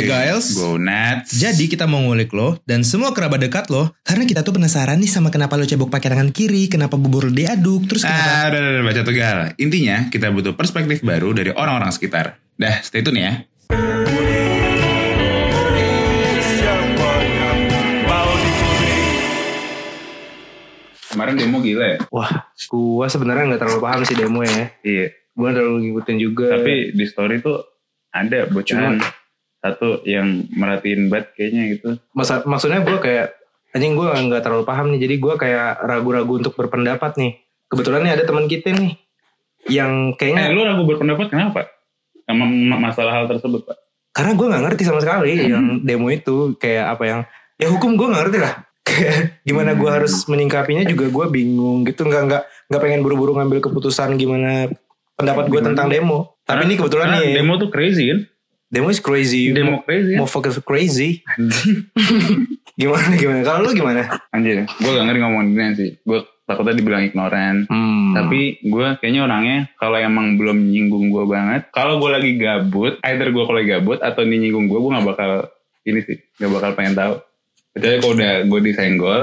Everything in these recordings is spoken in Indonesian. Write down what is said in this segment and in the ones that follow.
Gue Giles. Go nuts. Jadi kita mau ngulik lo dan semua kerabat dekat lo karena kita tuh penasaran nih sama kenapa lo cebok pakai tangan kiri, kenapa bubur lo diaduk, terus kenapa Ah, udah, udah, udah, baca tegal. Intinya kita butuh perspektif baru dari orang-orang sekitar. Dah, stay tune ya. Kemarin demo gila ya? Wah, gua sebenarnya nggak terlalu paham sih demo ya. Iya. Gua terlalu ngikutin juga. Tapi di story tuh ada bocoran satu yang merhatiin banget kayaknya gitu. Masa, maksudnya gua kayak anjing gua nggak terlalu paham nih. Jadi gua kayak ragu-ragu untuk berpendapat nih. Kebetulan nih ada teman kita nih yang Eh, kayaknya lu ragu berpendapat kenapa? Sama ma- masalah hal tersebut, Pak? karena gua nggak ngerti sama sekali yang demo itu kayak apa yang ya hukum gua nggak ngerti lah. Gimana gua harus menyingkapinya juga gua bingung gitu nggak nggak nggak pengen buru-buru ngambil keputusan gimana pendapat gua tentang demo. Tapi ini kebetulan nih demo tuh crazy kan? Demo is crazy. Demo crazy kan? mau fokus crazy gimana gimana kalau lu gimana Anjir, gue gak ngerti ngomongin sih. Gue takutnya dibilang ignoran. hmm. Tapi gue kayaknya orangnya kalau emang belum nyinggung gue banget. Kalau gue lagi gabut, either gue kalau lagi gabut atau ini nyinggung gue, gue gak bakal ini sih. Gak bakal pengen tahu. Kecuali kalau udah gue disenggol.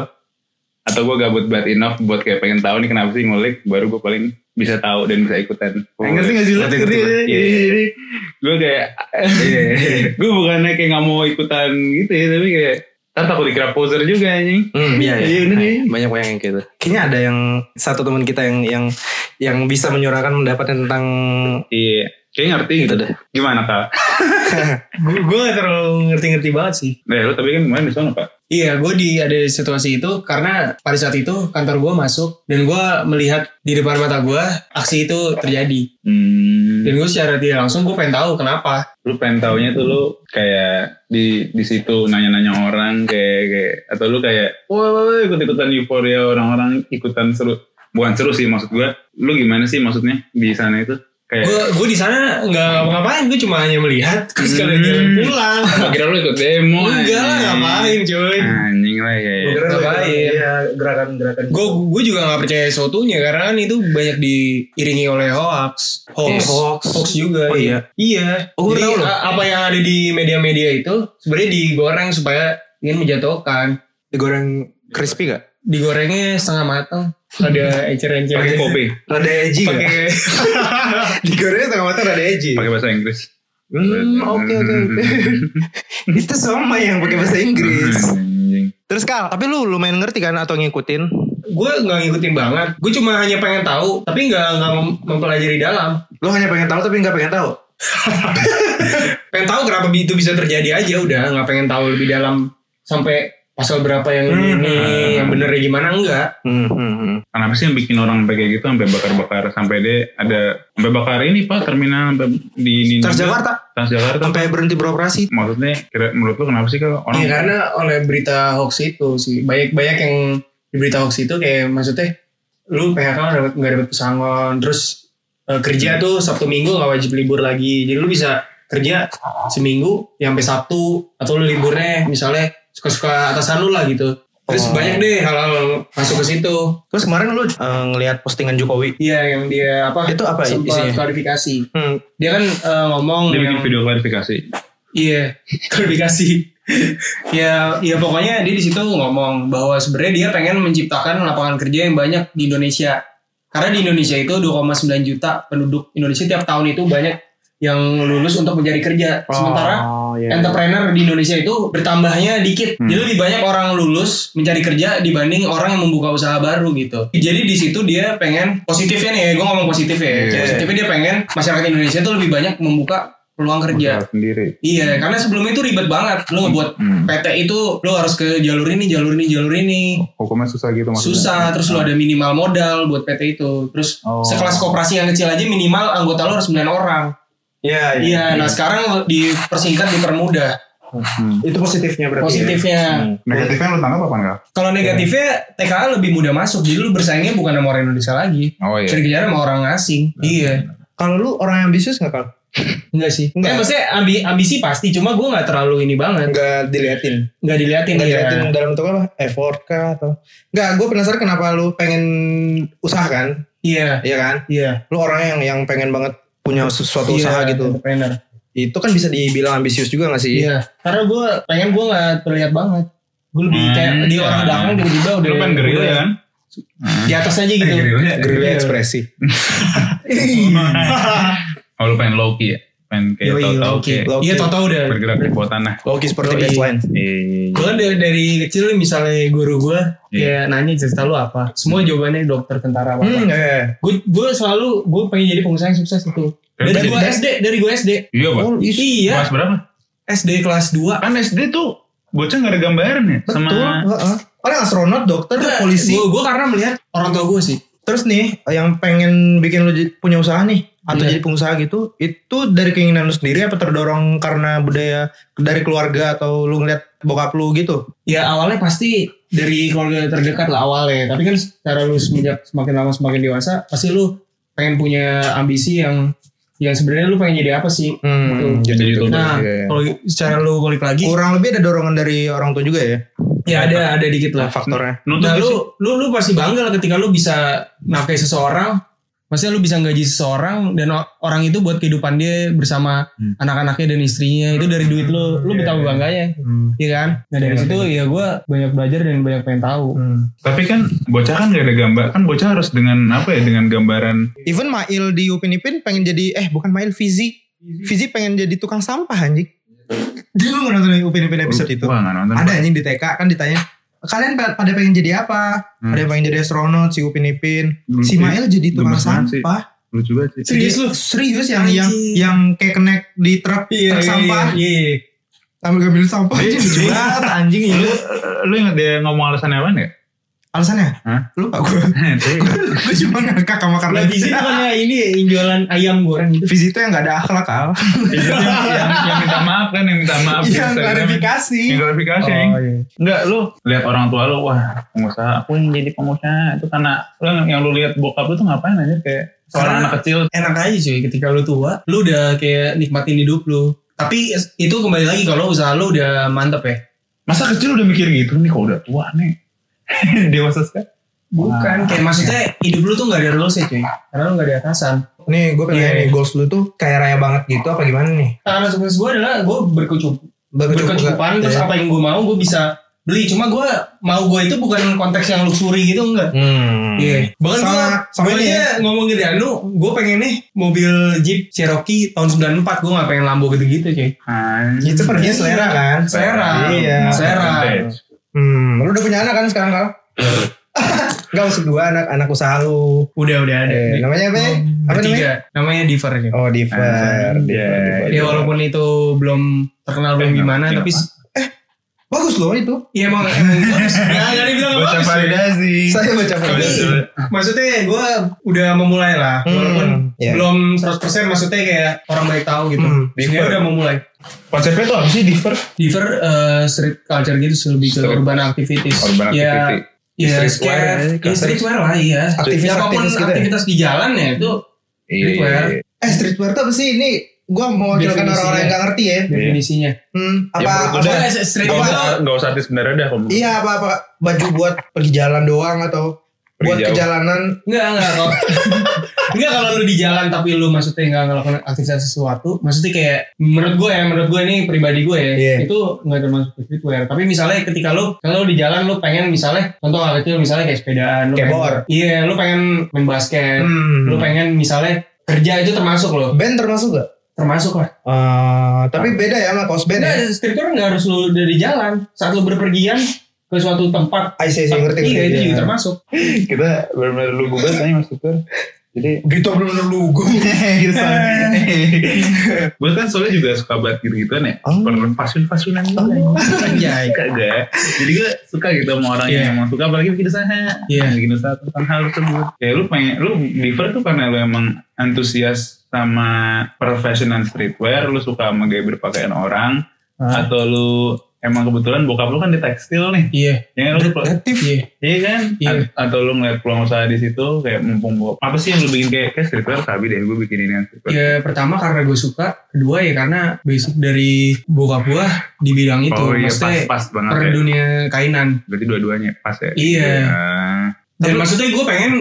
Atau gue gabut bad enough buat kayak pengen tahu nih kenapa sih ngulik. Baru gue paling bisa tahu dan bisa ikutan. Oh, ngerti gak sih lu? ngerti, Ngerti, ngerti. ngerti. Iya, iya. Gue kayak, gue bukannya kayak gak mau ikutan gitu ya. Tapi kayak, ntar takut dikira poser juga anjing. Hmm, iya, Iya, iya. iya. banyak banyak yang gitu. Kayaknya ada yang satu teman kita yang yang yang bisa menyuarakan pendapatnya tentang Iya, kayak ngerti gitu. itu deh. Gimana kak? gue gak terlalu ngerti-ngerti banget sih. Nah, lu tapi kan kemarin di sana pak. Iya, gue di ada di situasi itu karena pada saat itu kantor gue masuk dan gue melihat di depan mata gue aksi itu terjadi. Hmm. Dan gue secara tidak langsung gue pengen tahu kenapa. Lu pengen taunya tuh lu kayak di di situ nanya-nanya orang kayak kayak atau lu kayak wah wah, wah, ikut-ikutan euforia orang-orang ikutan seru. Bukan seru sih maksud gua. Lu gimana sih maksudnya di sana itu? Kayak Gue gue di sana nggak ngapa-ngapain, gue cuma hanya melihat terus Hmm. kalian jalan pulang. Kira lu ikut demo Enggak lah, ngapain cuy. Anjing lah ya. Kira- Ngapain? Iya, gerakan-gerakan. Gue gue juga nggak percaya suatunya karena kan itu banyak diiringi oleh hoax, hoax, Eh, hoax. hoax juga. Oh, iya. Iya. Oh, gue Jadi tahu apa yang ada di media-media itu sebenarnya digoreng supaya ingin menjatuhkan. digoreng crispy gak? Digorengnya setengah matang. Ada encer-encer. Pakai kopi, Rada edgy gak? Pakai digorengnya setengah matang rada edgy. pakai bahasa Inggris. Hmm, oke oke oke. Itu sama yang pakai bahasa Inggris. Terus Kal, tapi lu lumayan ngerti kan atau ngikutin? gue nggak ngikutin banget. Gue cuma hanya pengen tahu, tapi nggak nggak mem- mempelajari dalam. Lu hanya pengen tahu tapi nggak pengen tahu. Pengen tahu kenapa itu bisa terjadi aja udah. Nggak pengen tahu lebih dalam sampai pasal berapa yang Hmm. ini, yang benernya gimana enggak. Hmm, hmm, hmm. Kenapa sih yang bikin orang sampai kayak gitu sampai bakar-bakar sampai deh ada sampai bakar ini pak terminal sampai di ini Transjakarta Transjakarta sampai berhenti beroperasi. maksudnya kira menurut lu kenapa sih kalau orang Iya karena oleh berita hoax itu sih banyak banyak yang di berita hoax itu kayak maksudnya lu PHK nggak dapat nggak dapat pesangon terus eh, kerja tuh Sabtu Minggu nggak wajib libur lagi jadi lu bisa kerja seminggu ya sampai Sabtu atau lu liburnya misalnya suka-suka atasan lu lah gitu terus Oh. banyak deh hal-hal masuk ke situ Terus kemarin lu eh, ngelihat postingan Jokowi. iya yang dia apa Itu apa sempat isinya? klarifikasi Hmm, dia kan eh, ngomong dia bikin yang- video klarifikasi Iya, klarifikasi. ya, ya pokoknya dia di situ ngomong bahwa sebenarnya dia pengen menciptakan lapangan kerja yang banyak di Indonesia. Karena di Indonesia itu 2,9 juta penduduk Indonesia tiap tahun itu banyak yang lulus untuk mencari kerja. Sementara oh, iya. entrepreneur di Indonesia itu bertambahnya dikit. Hmm. Jadi lebih banyak orang lulus mencari kerja dibanding orang yang membuka usaha baru gitu. Jadi di situ dia pengen positifnya nih, gue ngomong positif ya. Iya. Positifnya dia pengen masyarakat Indonesia tuh lebih banyak membuka peluang kerja. Sendiri Iya, karena sebelumnya itu ribet banget. Lu ngebuat Hmm. PT itu lu harus ke jalur ini, jalur ini, jalur ini. hukumnya susah gitu maksudnya Susah, terus lu ada minimal modal buat PT itu. Terus Oh. sekelas koperasi yang kecil aja minimal anggota lu harus 9 orang. Iya, Iya, nah sekarang dipersingkat, dipermudah. Hmm. Itu positifnya berarti. Positifnya. ya? Hmm. negatifnya lu tangkap apa enggak Kalau negatifnya TKA lebih mudah masuk. Jadi lu bersaingnya bukan sama orang Indonesia lagi. oh iya Kerjanya sama orang asing. Iya. Kalau lu orang ambisius nggak Kal? Enggak sih. Enggak. Eh, maksudnya ambi, ambisi pasti. Cuma gue gak terlalu ini banget. Nggak diliatin. Nggak diliatin. Nggak ya. diliatin dalam bentuk apa? Effort kah atau? Nggak, gue penasaran kenapa lu pengen usaha kan? Iya. Iya kan? Iya. Lu orang yang yang pengen banget punya sesuatu Iya, usaha gitu. Entrepreneur. itu kan bisa dibilang ambisius juga gak sih? Iya. Karena gue pengen gue nggak terlihat banget. Gue lebih Hmm, kayak di iya. orang belakang tiba-tiba udah Lu pengen geril ya kan? di atas aja gitu. Gerilya ekspresi. Oh lu pengen low key ya? Pengen kayak Loki. kayak Loki. Iya tau-tau udah. bergerak di bawah tanah. Loki seperti Yoi. baseline. Gue kan dari, dari kecil misalnya guru gue kayak nanya cerita lu apa. Semua jawabannya dokter tentara apa. Hmm, iya. Gue gue selalu gue pengen jadi pengusaha yang sukses itu. Dari Dari- gue SD, dari gue SD. Iya pak. Oh, Iya, Kelas berapa? SD kelas 2. Kan SD tuh bocah gak ada gambaran ya? Betul. Sama heeh. Orang astronot, dokter, polisi. Gue gue karena melihat orang tua gue sih. Terus nih, yang pengen bikin lu punya usaha nih, atau Iya. jadi pengusaha gitu, itu dari keinginan lu sendiri apa terdorong karena budaya dari keluarga atau lu ngeliat bokap lu gitu? Ya awalnya pasti dari keluarga terdekat lah awalnya. Tapi kan secara lu semenjak semakin lama semakin dewasa, pasti lu pengen punya ambisi yang yang sebenarnya lu pengen jadi apa sih? Hmm, Gitu. jadi itu. Nah, Iya, iya. kalau secara lu kulik lagi, Kurang lebih ada dorongan dari orang tua juga ya ya ada ada dikit lah. faktornya. Nuntut Nah gak sih? lu, lu, lu pasti bangga lah ketika lu bisa nafkahi seseorang. Maksudnya lu bisa gaji seseorang dan orang itu buat kehidupan dia bersama Hmm. anak-anaknya dan istrinya itu dari duit lu, lu Iya, betapa iya. bangganya, iya kan? Nah dari Iya, situ ya gue banyak belajar dan banyak pengen tahu. Tapi kan bocah kan gak ada gambar. Kan bocah harus dengan apa ya? Dengan gambaran. Even Mail di Upin Ipin pengen jadi eh bukan Mail Fizi. Fizi pengen jadi tukang sampah anjing. Dia lu nonton Upin Ipin episode itu? Wah gak nonton. Ada anjing di TK kan ditanya kalian pa- pada pengen jadi apa? Hmm. Ada yang pengen jadi astronot, si Upin Ipin. Si. Mail jadi tukang sampah. Lucu banget sih. Serius lu? Serius yang yang yang kayak connect di truk truk sampah. Iya, iya. Ambil ngambil sampah Iya, anjing lucu iya. banget anjing Lu, itu. lu ingat dia ngomong alasannya apa gak? Alasannya? Hah? Lupa gue. gue cuma ngakak sama karena sini bukannya ini ya, yang jualan ayam goreng gitu. Vizi itu yang gak ada akhlak Al. yang, yang, yang minta maaf kan, yang minta maaf. di Yang Instagram. klarifikasi. Yang klarifikasi. Oh, iya. Enggak, lu lihat orang tua lu, wah pengusaha, aku yang jadi pengusaha. Itu karena lu yang, yang lu lihat bokap lu tuh ngapain aja kayak seorang anak kecil. Enak aja cuy ketika lu tua, lu udah kayak nikmatin hidup lu. Tapi itu kembali lagi kalau usaha lu udah mantep ya. Masa kecil udah mikir gitu nih, kok udah tua nih. Dewasa sekali. Bukan, kayak maksudnya hidup lu tuh gak ada rules ya cuy. Karena lu gak ada atasan. Nih gue pengen Iya. nanya nih goals lu tuh kayak raya banget gitu apa gimana nih? Karena sukses gue adalah gue berkecup Berkecukupan. berkecukupan terus Ya. apa yang gue mau gue bisa beli. Cuma gue mau gue itu bukan konteks yang luxury gitu enggak. Hmm. Iya. Bahkan Sama- gue sama ini ya. ngomong gitu ya, lu gue pengen nih mobil Jeep Cherokee tahun 94 gue gak pengen Lambo gitu-gitu cuy. Itu perginya selera kan? Selera. Iya. Selera. Hmm, lu udah punya anak kan sekarang kal? Gak maksud dua anak anak usaha lu. Udah udah ada. Eh, namanya apa? ya? Apa namanya? Bertiga. Namanya Diver. Oh, Diver. Diver, iya. Diver, Ya walaupun itu belum terkenal belum Eh, gimana tapi Bagus loh itu. Iya emang emang bagus. Dibilang nggak Baca bagus. cuy. validasi. Saya baca Tapi validasi. maksudnya gue udah memulai lah. Hmm, Walaupun iya. belum 100% maksudnya kayak orang baik tahu gitu. Hmm, Sebenarnya udah memulai. Konsepnya tuh apa sih, Diver? Diver eh, street culture gitu lebih ke urban activities. Urban ya, activity. Ya, Streetwear, ya, ya, streetwear lah iya. Aktivis- Ya, apa pun aktivis gitu ya? aktivitas di jalan ya itu Streetwear. Iya. Eh streetwear tuh apa sih? Ini gue mewakilkan Definisinya. orang-orang yang gak ngerti ya. definisinya. Hmm, Ya, apa, menurut apa udah. Oh, street Gak itu usah, gak usah artis bener dah. kalau Iya apa apa baju buat pergi jalan doang atau Pergi buat jauh. kejalanan enggak enggak kalau enggak kalau lu di jalan tapi lu maksudnya enggak ngelakuin aktivitas sesuatu, maksudnya kayak menurut gue ya, menurut gue ini pribadi gue ya, Iya. itu enggak termasuk streetwear. Tapi misalnya ketika lu kalau lu di jalan lu pengen misalnya contoh hal kecil misalnya kayak sepedaan, lu Skateboard. Iya, lu pengen main basket, Hmm. lu pengen misalnya kerja itu termasuk loh, band termasuk gak? Termasuk lah. Eh, tapi beda ya sama kaos band ya. Enggak, streetwear enggak harus lu dari jalan. Saat lu berpergian ke suatu tempat I see, see, ngerti, iya itu iya. juga termasuk. Kita benar-benar lu gue tanya mas. Jadi Gitu bener-bener lugu. gitu. gue kan soalnya juga suka banget gitu-gituan ya. Oh. Per fashion-fashionan gitu. Anjay. Kagak. Jadi gue suka gitu sama orang Iya. yang emang suka apalagi bikin usaha. Iya. Bikin usaha tentang hal tersebut. Kayak lu pengen, lu diver tuh karena lu emang antusias sama professional streetwear, lu suka sama gaya berpakaian orang, Ah. atau lu emang kebetulan bokap lu kan di tekstil nih. Iya. Ya lu Kreatif. Iya. Iya kan? Iya. A- Atau lu ngeliat peluang usaha di situ kayak mumpung gua apa sih yang lu bikin kayak kayak streetwear sabi deh gue bikin ini yang streetwear. Ya pertama karena gue suka, kedua ya karena basic dari bokap gue di bidang itu, oh iya pas maksudnya pas banget per ya. dunia kainan. Berarti dua-duanya pas ya. Iya. Ah. Dan maksudnya gue pengen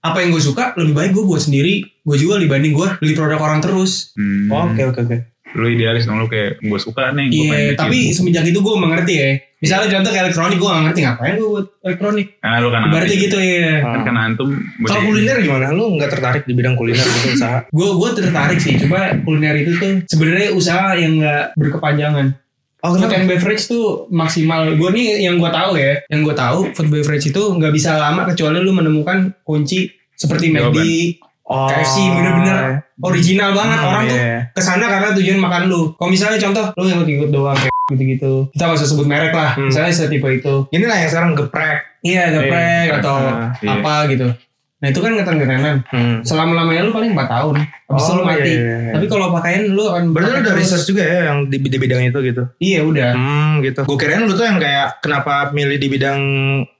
apa yang gue suka lebih baik gue buat sendiri, gue jual dibanding gue beli produk orang terus. Hmm. Oke oke oke. lu idealis dong lu kayak gue suka nih gue Iya, pengen bikin. tapi semenjak itu gue mengerti ya. Misalnya contoh kayak elektronik, gue gak ngerti ngapain gue buat elektronik. nah lu kan Berarti gitu ya. kan kan antum Kalau kuliner gimana? Lu nggak tertarik di bidang kuliner gitu usaha? Gue gue tertarik sih, cuma kuliner itu tuh sebenarnya usaha yang gak berkepanjangan. Oh, Food and beverage tuh maksimal. Gue nih yang gue tahu ya, yang gue tahu food beverage itu nggak bisa lama kecuali lu menemukan kunci seperti McD, Oh, KFC bener-bener original banget. Hmm, Orang tuh iya. ke sana karena tujuan makan lu. Kalau misalnya contoh lu yang ikut doang kayak gitu-gitu. Kita gak usah sebut merek lah. Hmm. Misalnya setipe itu. Ini lah yang sekarang geprek. Iya, geprek Iya, atau ah, iya. apa gitu. Nah itu kan ngeten-ngetenan. Hmm. Selama-lamanya lu paling 4 tahun. Habis itu Oh, lu mati. iya, iya, iya. Tapi kalau pakaian lu akan Berarti udah research juga ya yang di, di bidang itu gitu? Iya udah. Hmm gitu. Gue kirain lu tuh yang kayak kenapa milih di bidang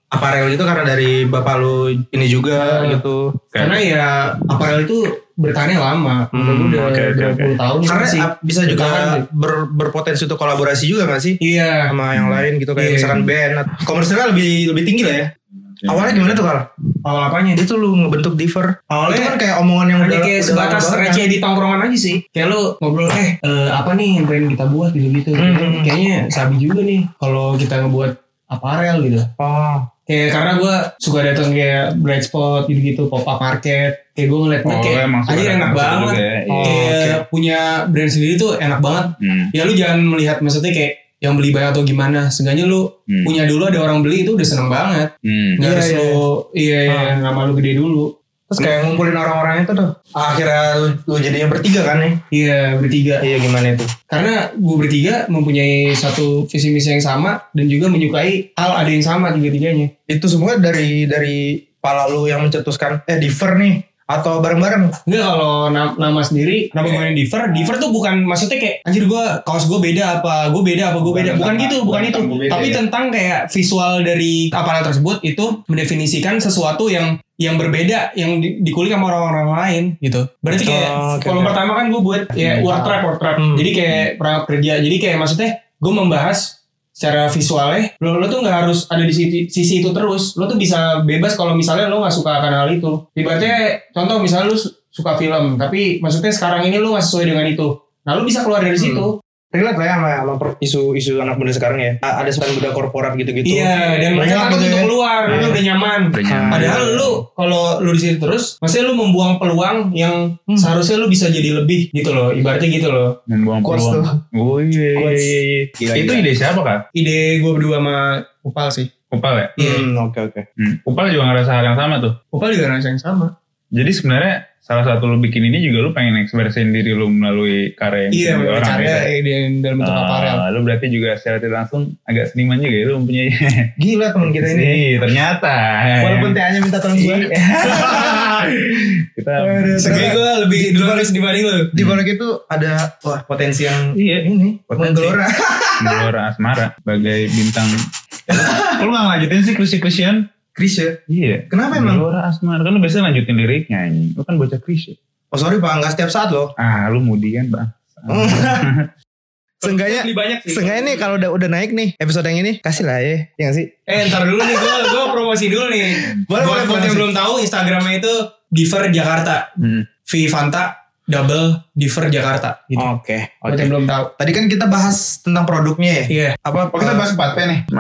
aparel itu karena dari bapak lu ini juga Hmm. gitu. Karena ya aparel itu bertahannya lama. Hmm, udah oke, berapa puluh tahun Karena sih. bisa juga ber- berpotensi untuk kolaborasi juga gak sih? Iya. Sama yang lain gitu kayak Iya. misalkan band. atau- Komersilnya lebih lebih tinggi lah ya. Iya. Awalnya gimana tuh Kal? Awal apanya? Itu lu ngebentuk diver. Awalnya itu kan kayak omongan yang udah kayak udah sebatas receh di tongkrongan aja sih. Kayak lu ngobrol eh eh, apa nih yang pengen kita buat gitu-gitu. Hmm. Kayaknya sabi juga nih kalau kita ngebuat aparel gitu. Oh. Kayak karena gue suka datang kayak bright spot gitu-gitu pop up market. Kayak gue ngeliat Oh, kayak aja enak banget. juga ya. Oh, kayak punya brand sendiri tuh enak banget. Hmm. Ya lu jangan melihat maksudnya kayak yang beli banyak atau gimana. Seenggaknya lu Hmm. punya dulu ada orang beli itu udah seneng banget. Hmm. Nggak Iya, harus iya. lu iya, iya Ah. nama lu gede dulu. Terus kayak ngumpulin orang-orang itu tuh. Akhirnya lu, lu jadi yang bertiga kan nih? Iya bertiga. Iya gimana itu? Karena gue bertiga mempunyai satu visi misi yang sama dan juga menyukai hal ada yang sama tiga-tiganya. Itu semua dari dari pala lu yang mencetuskan eh diver nih atau bareng-bareng? Enggak kalau na- nama sendiri kenapa gue yang differ? Differ tuh bukan maksudnya kayak anjir gue kaos gue beda apa gue beda apa gue beda bukan gitu bukan itu tapi tentang kayak visual dari aparel tersebut itu mendefinisikan sesuatu yang yang berbeda yang di, dikulik sama orang-orang lain gitu. Berarti kayak Oh, oke. pertama kan gue buat ya word trap word trap. Hmm. Jadi kayak perangkat kerja. Jadi kayak maksudnya gue membahas secara visualnya lo, lo tuh nggak harus ada di sisi, sisi itu terus. Lo tuh bisa bebas kalau misalnya lo nggak suka akan hal itu. Ibaratnya contoh misalnya lo su- suka film tapi maksudnya sekarang ini lo nggak sesuai dengan itu. Nah lo bisa keluar dari situ relate lah ya sama, sama isu-isu anak muda sekarang ya. A- Ada sekarang budak korporat gitu-gitu. iya dan mereka takut gitu untuk ya. keluar Iya. itu udah nyaman Udah nyaman. Padahal lu kalau lu di situ terus, maksudnya lu membuang peluang yang Hmm. seharusnya lu bisa jadi lebih gitu loh. Ibaratnya gitu loh. Membuang peluang. Oh iya iya iya. iya. Gila, Itu gila. ide siapa kak? Ide gue berdua sama Upal sih. Upal ya? Iya. Hmm, oke oke. Hmm. Upal juga ngerasa hal yang sama tuh. Upal juga rasa yang sama. Jadi sebenarnya salah satu lu bikin ini juga lu pengen ekspresiin diri lu melalui karya yang Iya, bikin orang caranya gitu. eh, di dalam bentuk Ah, aparel. lu berarti juga secara tidak langsung agak seniman juga ya lu mempunyai Gila teman kita ini. Nih, ternyata Walaupun TA-nya minta tolong gue. kita Sebenarnya gue lebih dulu dibanding lu. Di balik itu ada wah potensi yang iya ini Potensi. menggelora. Gelora Asmara sebagai bintang Lu gak ngelanjutin sih Krisyan? Chris ya. Iya Kenapa emang? Gelora Asmara Kan lu biasanya lanjutin liriknya anjing. Lu kan bocah Krisya Oh sorry pak, nggak setiap saat loh. Ah lu mudi kan bang Seenggaknya. Seenggaknya nih kalau udah udah naik nih episode yang ini kasih lah ya, ya gak sih? Eh ntar dulu nih gue gue promosi dulu nih. Boleh, buat boleh, buat yang belum tahu Instagramnya itu Diver Jakarta. hmm. V Fanta double Diver Jakarta. Gitu. Oke. Buat yang belum tahu. Tadi kan kita bahas tentang produknya ya. Iya. Apa? Oh kita bahas 4P nih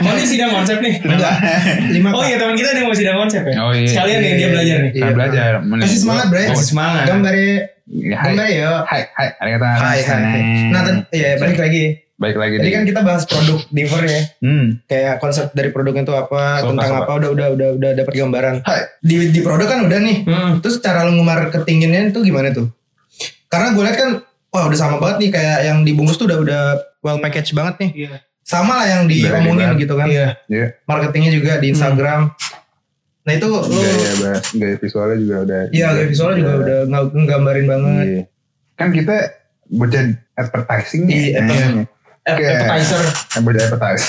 Mau nih sidang konsep nih. enggak. Oh iya teman kita ada yang mau sidang konsep ya. Oh iya Sekalian nih dia belajar nih. Iya. Kita belajar Kasih semangat, Bre. Kasih semangat. Gambarnya, ya, Hai gambarnya ya. Hai Hai Ada kata Hai hai. hai. Nah, ya balik lagi. Baik lagi Tadi nih. kan kita bahas produk Diver ya. hmm. Kayak konsep dari produknya itu apa, Sopa, tentang sopa. apa, udah udah udah udah dapat gambaran. Hai Di di produk kan udah nih. Hmm. Terus cara lu nge-marketinginnya itu gimana tuh? Karena gue liat kan, wah udah sama banget nih kayak yang dibungkus tuh udah udah well package banget nih. Iya. Sama lah yang Udah diomongin gitu kan. Iya. Iya Marketingnya juga di Instagram. Nah itu lu, Gaya, bahas, gaya visualnya juga udah iya gaya visualnya juga udah ng- nggambarin banget. Iya. Kan kita bocah advertising Iya, nih. Oke. Appetizer. Eh, bocah advertise.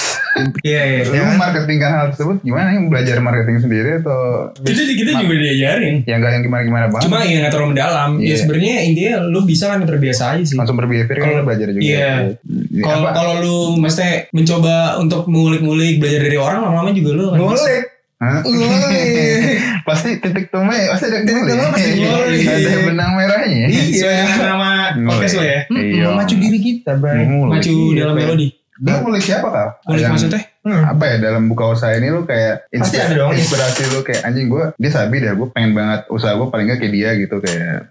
Iya iya. Lu marketingkan hal tersebut gimana? Yang belajar marketing sendiri atau Kita kita juga diajarin. yang enggak yang gimana-gimana banget? Cuma ya nggak terlalu mendalam. Ya Iya. sebenarnya intinya lu bisa kan terbiasa aja sih. langsung berbehavior kan lu belajar juga. iya. Ini Kalau kalau lu mesti mencoba untuk mengulik-ngulik belajar dari orang lama-lama juga lu akan bisa. Ngulik. Hah? pasti titik temu pasti ada Titik temu pasti ngulai. ada benang merahnya Sesuai dengan nama podcast lo ya. Iya. Memacu diri kita, Bray. Ngulik. Maju dalam melodi. Lu ngulik siapa kal? Ngulik Yang- maksudnya? apa ya dalam buka usaha ini lu kayak Pasti ada dong. inspirasi lu kayak anjing gue dia sabi deh gue pengen banget usaha gue paling gak kayak dia gitu kayak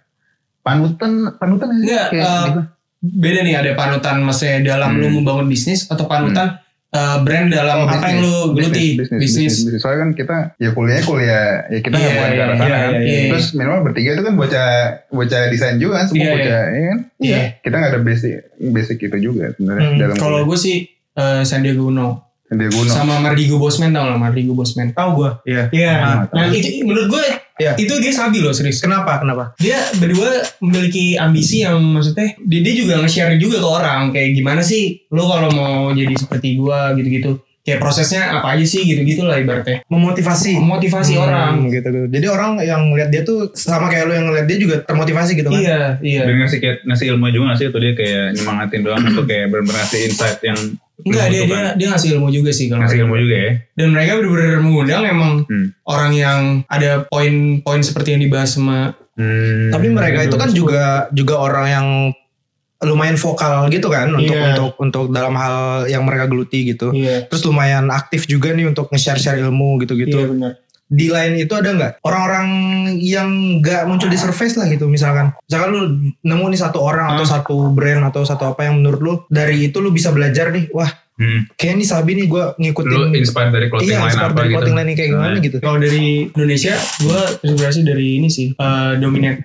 panutan panutan? Enggak, Kayak eh, gitu. Beda nih ada panutan maksudnya dalam Hmm. lu membangun bisnis atau panutan eh, brand dalam Oh, apa yang lu geluti bisnis, bisnis. bisnis, bisnis. Soalnya kan kita ya kuliahnya kuliah ya kita nggak Iya, bukan ke arah iya, sana iya, kan. iya, iya. Terus minimal bertiga itu kan bocah bocah desain juga kan, semua Iya, bocah ya kan. Iya. Kita nggak ada basic basic itu juga sebenarnya Hmm, dalam Kalau gue sih eh, Sandiaga Uno Guno. sama Mardigo Bosman tau lah Mardigo Bosman. Tahu gua. Iya. Iya. Ah, Nah itu menurut gue Iya. itu dia sabi loh serius. Kenapa? Kenapa? Dia berdua memiliki ambisi yang maksudnya dia, dia juga nge-share juga ke orang kayak gimana sih lo kalau mau jadi seperti gua gitu-gitu. Kayak prosesnya apa aja sih gitu-gitu lah ibaratnya. Memotivasi. Memotivasi Hmm, orang. gitu, gitu. Jadi orang yang ngeliat dia tuh sama kayak lu yang ngeliat dia juga termotivasi gitu kan? Iya, iya. Dan ngasih kayak ngasih ilmu juga nggak sih atau dia kayak nyemangatin doang atau kayak benar-benar ngasih insight yang Enggak dia dia dia ngasih ilmu juga sih kalau ngasih ilmu juga ya. Dan mereka benar-benar mengundang emang Hmm. orang yang ada poin-poin seperti yang dibahas sama Hmm. Tapi mereka itu kan juga juga orang yang lumayan vokal gitu kan untuk Iya. untuk untuk dalam hal yang mereka geluti gitu. Iya. Terus lumayan aktif juga nih untuk nge-share-share ilmu Iya gitu-gitu. benar. Di lain itu ada nggak orang-orang yang nggak muncul di surface lah gitu misalkan. Misalkan lu nemu nih satu orang atau Ah. satu brand atau satu apa yang menurut lu dari itu lu bisa belajar nih. Wah, Hmm. kayak nih Sabi nih gue ngikutin. Lu inspired dari clothing iya, line apa dari gitu? clothing line ini kayak gimana Nah. gitu. Kalau dari Indonesia, gue terinspirasi dari ini sih, eh, Dominate.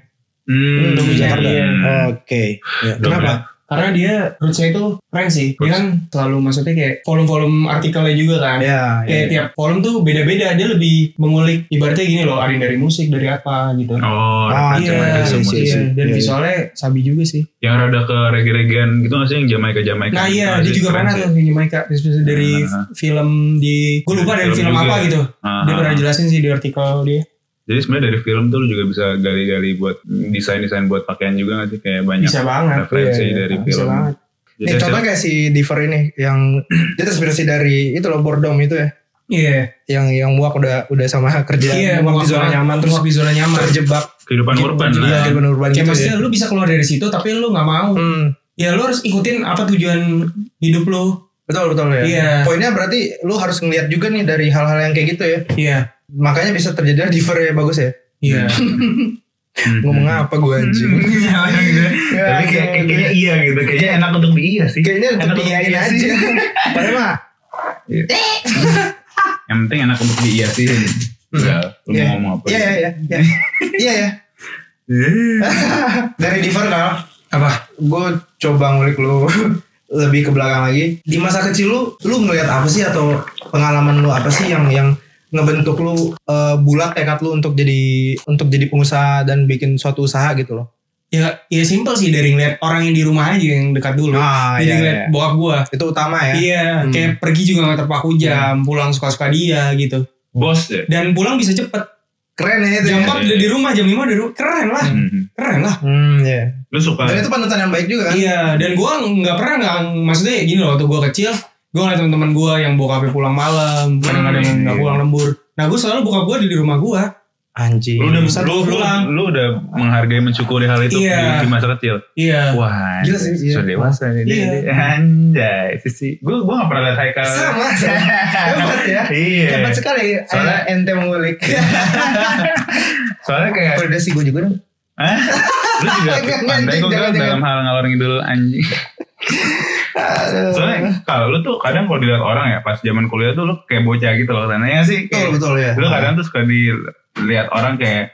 Hmm. Dominate, Jakarta. iya. Oke. Ya, Dominate. Kenapa? Karena dia rootsnya itu keren sih. Dia kan selalu maksudnya kayak volume-volume artikelnya juga kan. Ya, Kayak ya. tiap volume tuh beda-beda. Dia lebih mengulik ibaratnya gini loh, ada yang dari musik, dari apa gitu. Oh, Ah, iya, macam-macam iya, musik. iya. iya. Dan Iya, iya. visualnya sabi juga sih. Yang rada ke reggae-reggaean gitu nggak sih yang Jamaika Jamaika. Nah iya, dia juga pernah tuh Jamaica. Inspirasi dari Ah. film di, gue lupa dari Film apa ya? gitu. Ah, Dia ah. pernah jelasin sih di artikel dia. Jadi sebenarnya dari film tuh lu juga bisa gali-gali buat desain-desain buat pakaian juga nggak sih kayak banyak Bisa banget. referensi Iya, iya. dari Bisa film. banget. Jadi Nih contoh kayak si Diver ini yang dia terinspirasi dari itu loh Bordom itu ya. Iya. Yang yang muak udah udah sama kerja Iya, muak muak di zona nyaman terus di zona nyaman. terjebak kehidupan urban Iya, lah. kehidupan urban Kayak gitu maksudnya ya. lu bisa keluar dari situ tapi lu nggak mau. Hmm, Ya lu harus ikutin apa tujuan hidup lu. betul betul ya. Iya. Poinnya berarti lu harus ngeliat juga nih dari hal-hal yang kayak gitu ya. Iya. Makanya bisa terjadi Diver ya bagus ya. Iya. Hmm. Ngomong apa gue anjing. Iya, iya. Ya, Tapi kayak kayak- kayaknya iya gitu. Kayaknya enak untuk di iya sih. Kayaknya Enak untuk diiyain iya aja. sih. Padahal mah Yang penting enak untuk di iya sih. Udah, lu Iya. mau ngomong apa? Iya iya iya. Iya iya ya. Dari Diver kal. Apa? gue coba ngulik lu lebih ke belakang lagi di masa kecil lu lu ngelihat apa sih atau pengalaman lu apa sih yang yang ngebentuk lu eh, bulat tekad lu untuk jadi untuk jadi pengusaha dan bikin suatu usaha gitu loh Ya, ya simpel sih dari ngeliat orang yang di rumah aja yang dekat dulu. Ah, Jadi iya, ngeliat iya. bokap gua. itu utama ya Iya, Hmm. kayak pergi juga gak terpaku jam, pulang suka-suka dia gitu. Bos ya. Dan pulang bisa cepet. keren ya itu Jam ya. 4 udah di rumah, jam 5 udah di rumah. Keren lah, Hmm. keren lah. hmm iya Lu suka dan itu panutan yang baik juga kan Iya, dan gua nggak pernah nggak maksudnya gini loh waktu gua kecil, gua ngeliat teman-teman gua yang bokapnya pulang malam, kadang-kadang yang nggak iya. pulang lembur. Nah, gua selalu bokap gua di rumah gua. anjing lu udah lu, lu, pulang. lu udah menghargai mensyukuri hal itu Iya. di, di masa kecil. Iya. Wah, Gila sih, iya. sudah dewasa nih. dia- Iya. Anjay, sisi. Gue gue gak pernah lihat Haikal. sama sama hebat ya Iya. hebat sekali Soalnya- Eh, ente mengulik Soalnya kayak udah sih gue juga dong Hah? Lu juga pandai Kal, dalam hal ngalor ngidul anjing. Soalnya kalau lu tuh kadang kalau dilihat orang ya pas zaman kuliah tuh lu kayak bocah gitu loh katanya ya sih. betul Kayak, betul ya lu kadang tuh suka dilihat orang kayak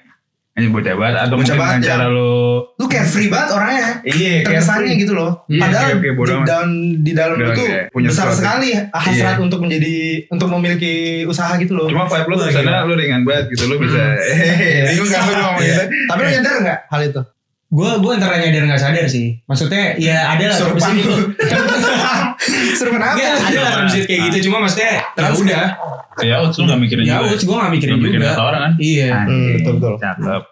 anjing bocah banget atau Bocah mungkin banget, ya. cara lu lu kayak free banget orangnya iya terkesannya gitu loh. Iya, Padahal kayak- kayak di dalam di dalam Udah itu kayak punya besar sesuatu. sekali hasrat Iya. untuk menjadi untuk memiliki usaha gitu loh. Cuma vibe lu ke sana lu ringan banget gitu lu bisa. Iya. Bingung kan lu ngomong gitu. Tapi lu nyadar nggak hal itu? Gua gua antara nyadar nggak sadar sih. Maksudnya ya ada lah terbesit lu. gitu. Seru kenapa? Iya, ada lah terbesit kayak gitu. Cuma maksudnya ya Terus- udah. Ya udah lu gak mikirin Ya juga. udah, gua gak mikirin Lu mikirin juga. kata orang kan. Iya. Anjing, betul, betul. Cakep.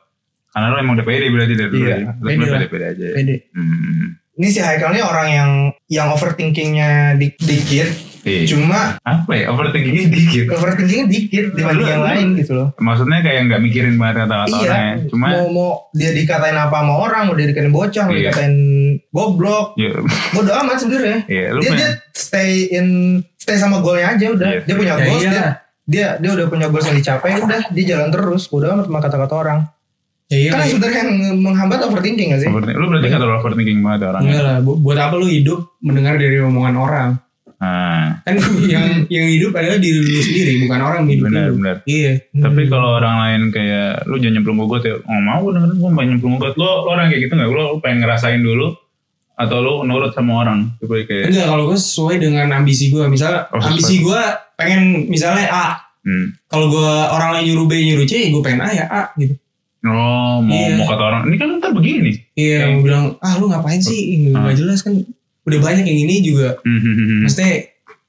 Karena lu emang udah pede berarti dari dulu. Iya, ya. Lah. pede-pede aja. ya. Pede. Hmm. Ini si Haikal ini orang yang yang overthinkingnya di- dikit, Iya. Cuma apa ya overthinkingnya dikit. overthinkingnya dikit dibanding Lu- yang lain gitu loh. Maksudnya kayak nggak mikirin banget kata-kata Iya, orangnya. Cuma mau mau dia dikatain apa sama orang, mau dia dikatain bocah, mau Iya. dikatain goblok, ya, bodo amat sebenarnya. ya lu Dia dia stay in stay sama golnya aja udah. Iya. Dia punya Ya goals, iya. dia dia dia udah punya goals yang dicapai, udah dia jalan terus, bodo amat sama kata-kata orang. Ya iya. kan sebenarnya yang menghambat overthinking gak sih? overthink- lu berarti nggak terlalu overthinking banget orangnya. Enggak lah, bu- buat apa lu hidup mendengar dari omongan orang? Nah, Kan yang yang hidup adalah diri lu sendiri, bukan orang yang hidup benar lu. benar. Iya. Tapi kalau orang lain kayak lu jangan nyemplung gue ya, oh mau gue dengerin gue nyemplung gue. Lo, lo orang kayak gitu nggak? Lo, lo pengen ngerasain dulu atau lo nurut sama orang? Gue kayak, Enggak, kalau gue sesuai dengan ambisi gue. Misalnya Oh, ambisi gue pengen misalnya A. hmm. Kalau gue orang lain nyuruh B nyuruh C, gue pengen A ya A gitu. oh mau Iya. mau kata orang, ini kan ntar begini. Iya, Oke. mau bilang ah lu ngapain sih? Nggak Ah. jelas kan. Udah banyak yang ini juga. Hmm, hmm, hmm, hmm. Maksudnya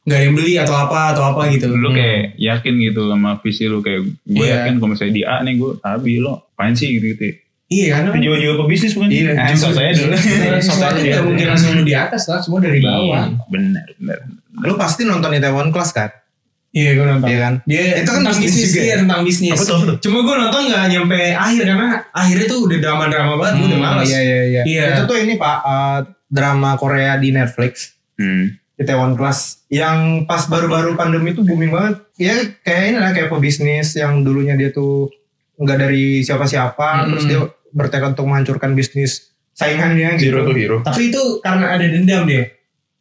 nggak ada yang beli atau apa atau apa gitu. lu kayak yakin gitu sama visi lu kayak gue Iya. yakin kalau misalnya di A nih gue tabi lo apain sih gitu gitu Iya itu jiwa-jiwa pebisnis bukan Iya, Ah, justru- saya dulu sesuatu nggak mungkin langsung di atas lah, semua dari bawah. Iya, benar benar Lu pasti nonton Itaewon Class kan? Iya gue nonton. Iya kan? Dia Itu kan tentang bisnis juga iya, ya? tentang bisnis. Apa tuh? Cuma gue nonton nggak nyampe akhir karena akhirnya tuh udah drama-drama banget, gue udah males. Iya iya iya. Iya. Itu tuh ini Pak eh, drama Korea di Netflix. hmm. Itaewon Class yang pas baru-baru pandemi itu booming banget. Ya kayak ini lah kayak pebisnis yang dulunya dia tuh nggak dari siapa-siapa Hmm. terus dia bertekad untuk menghancurkan bisnis saingannya gitu. hero tuh hero Tapi itu karena ada dendam dia.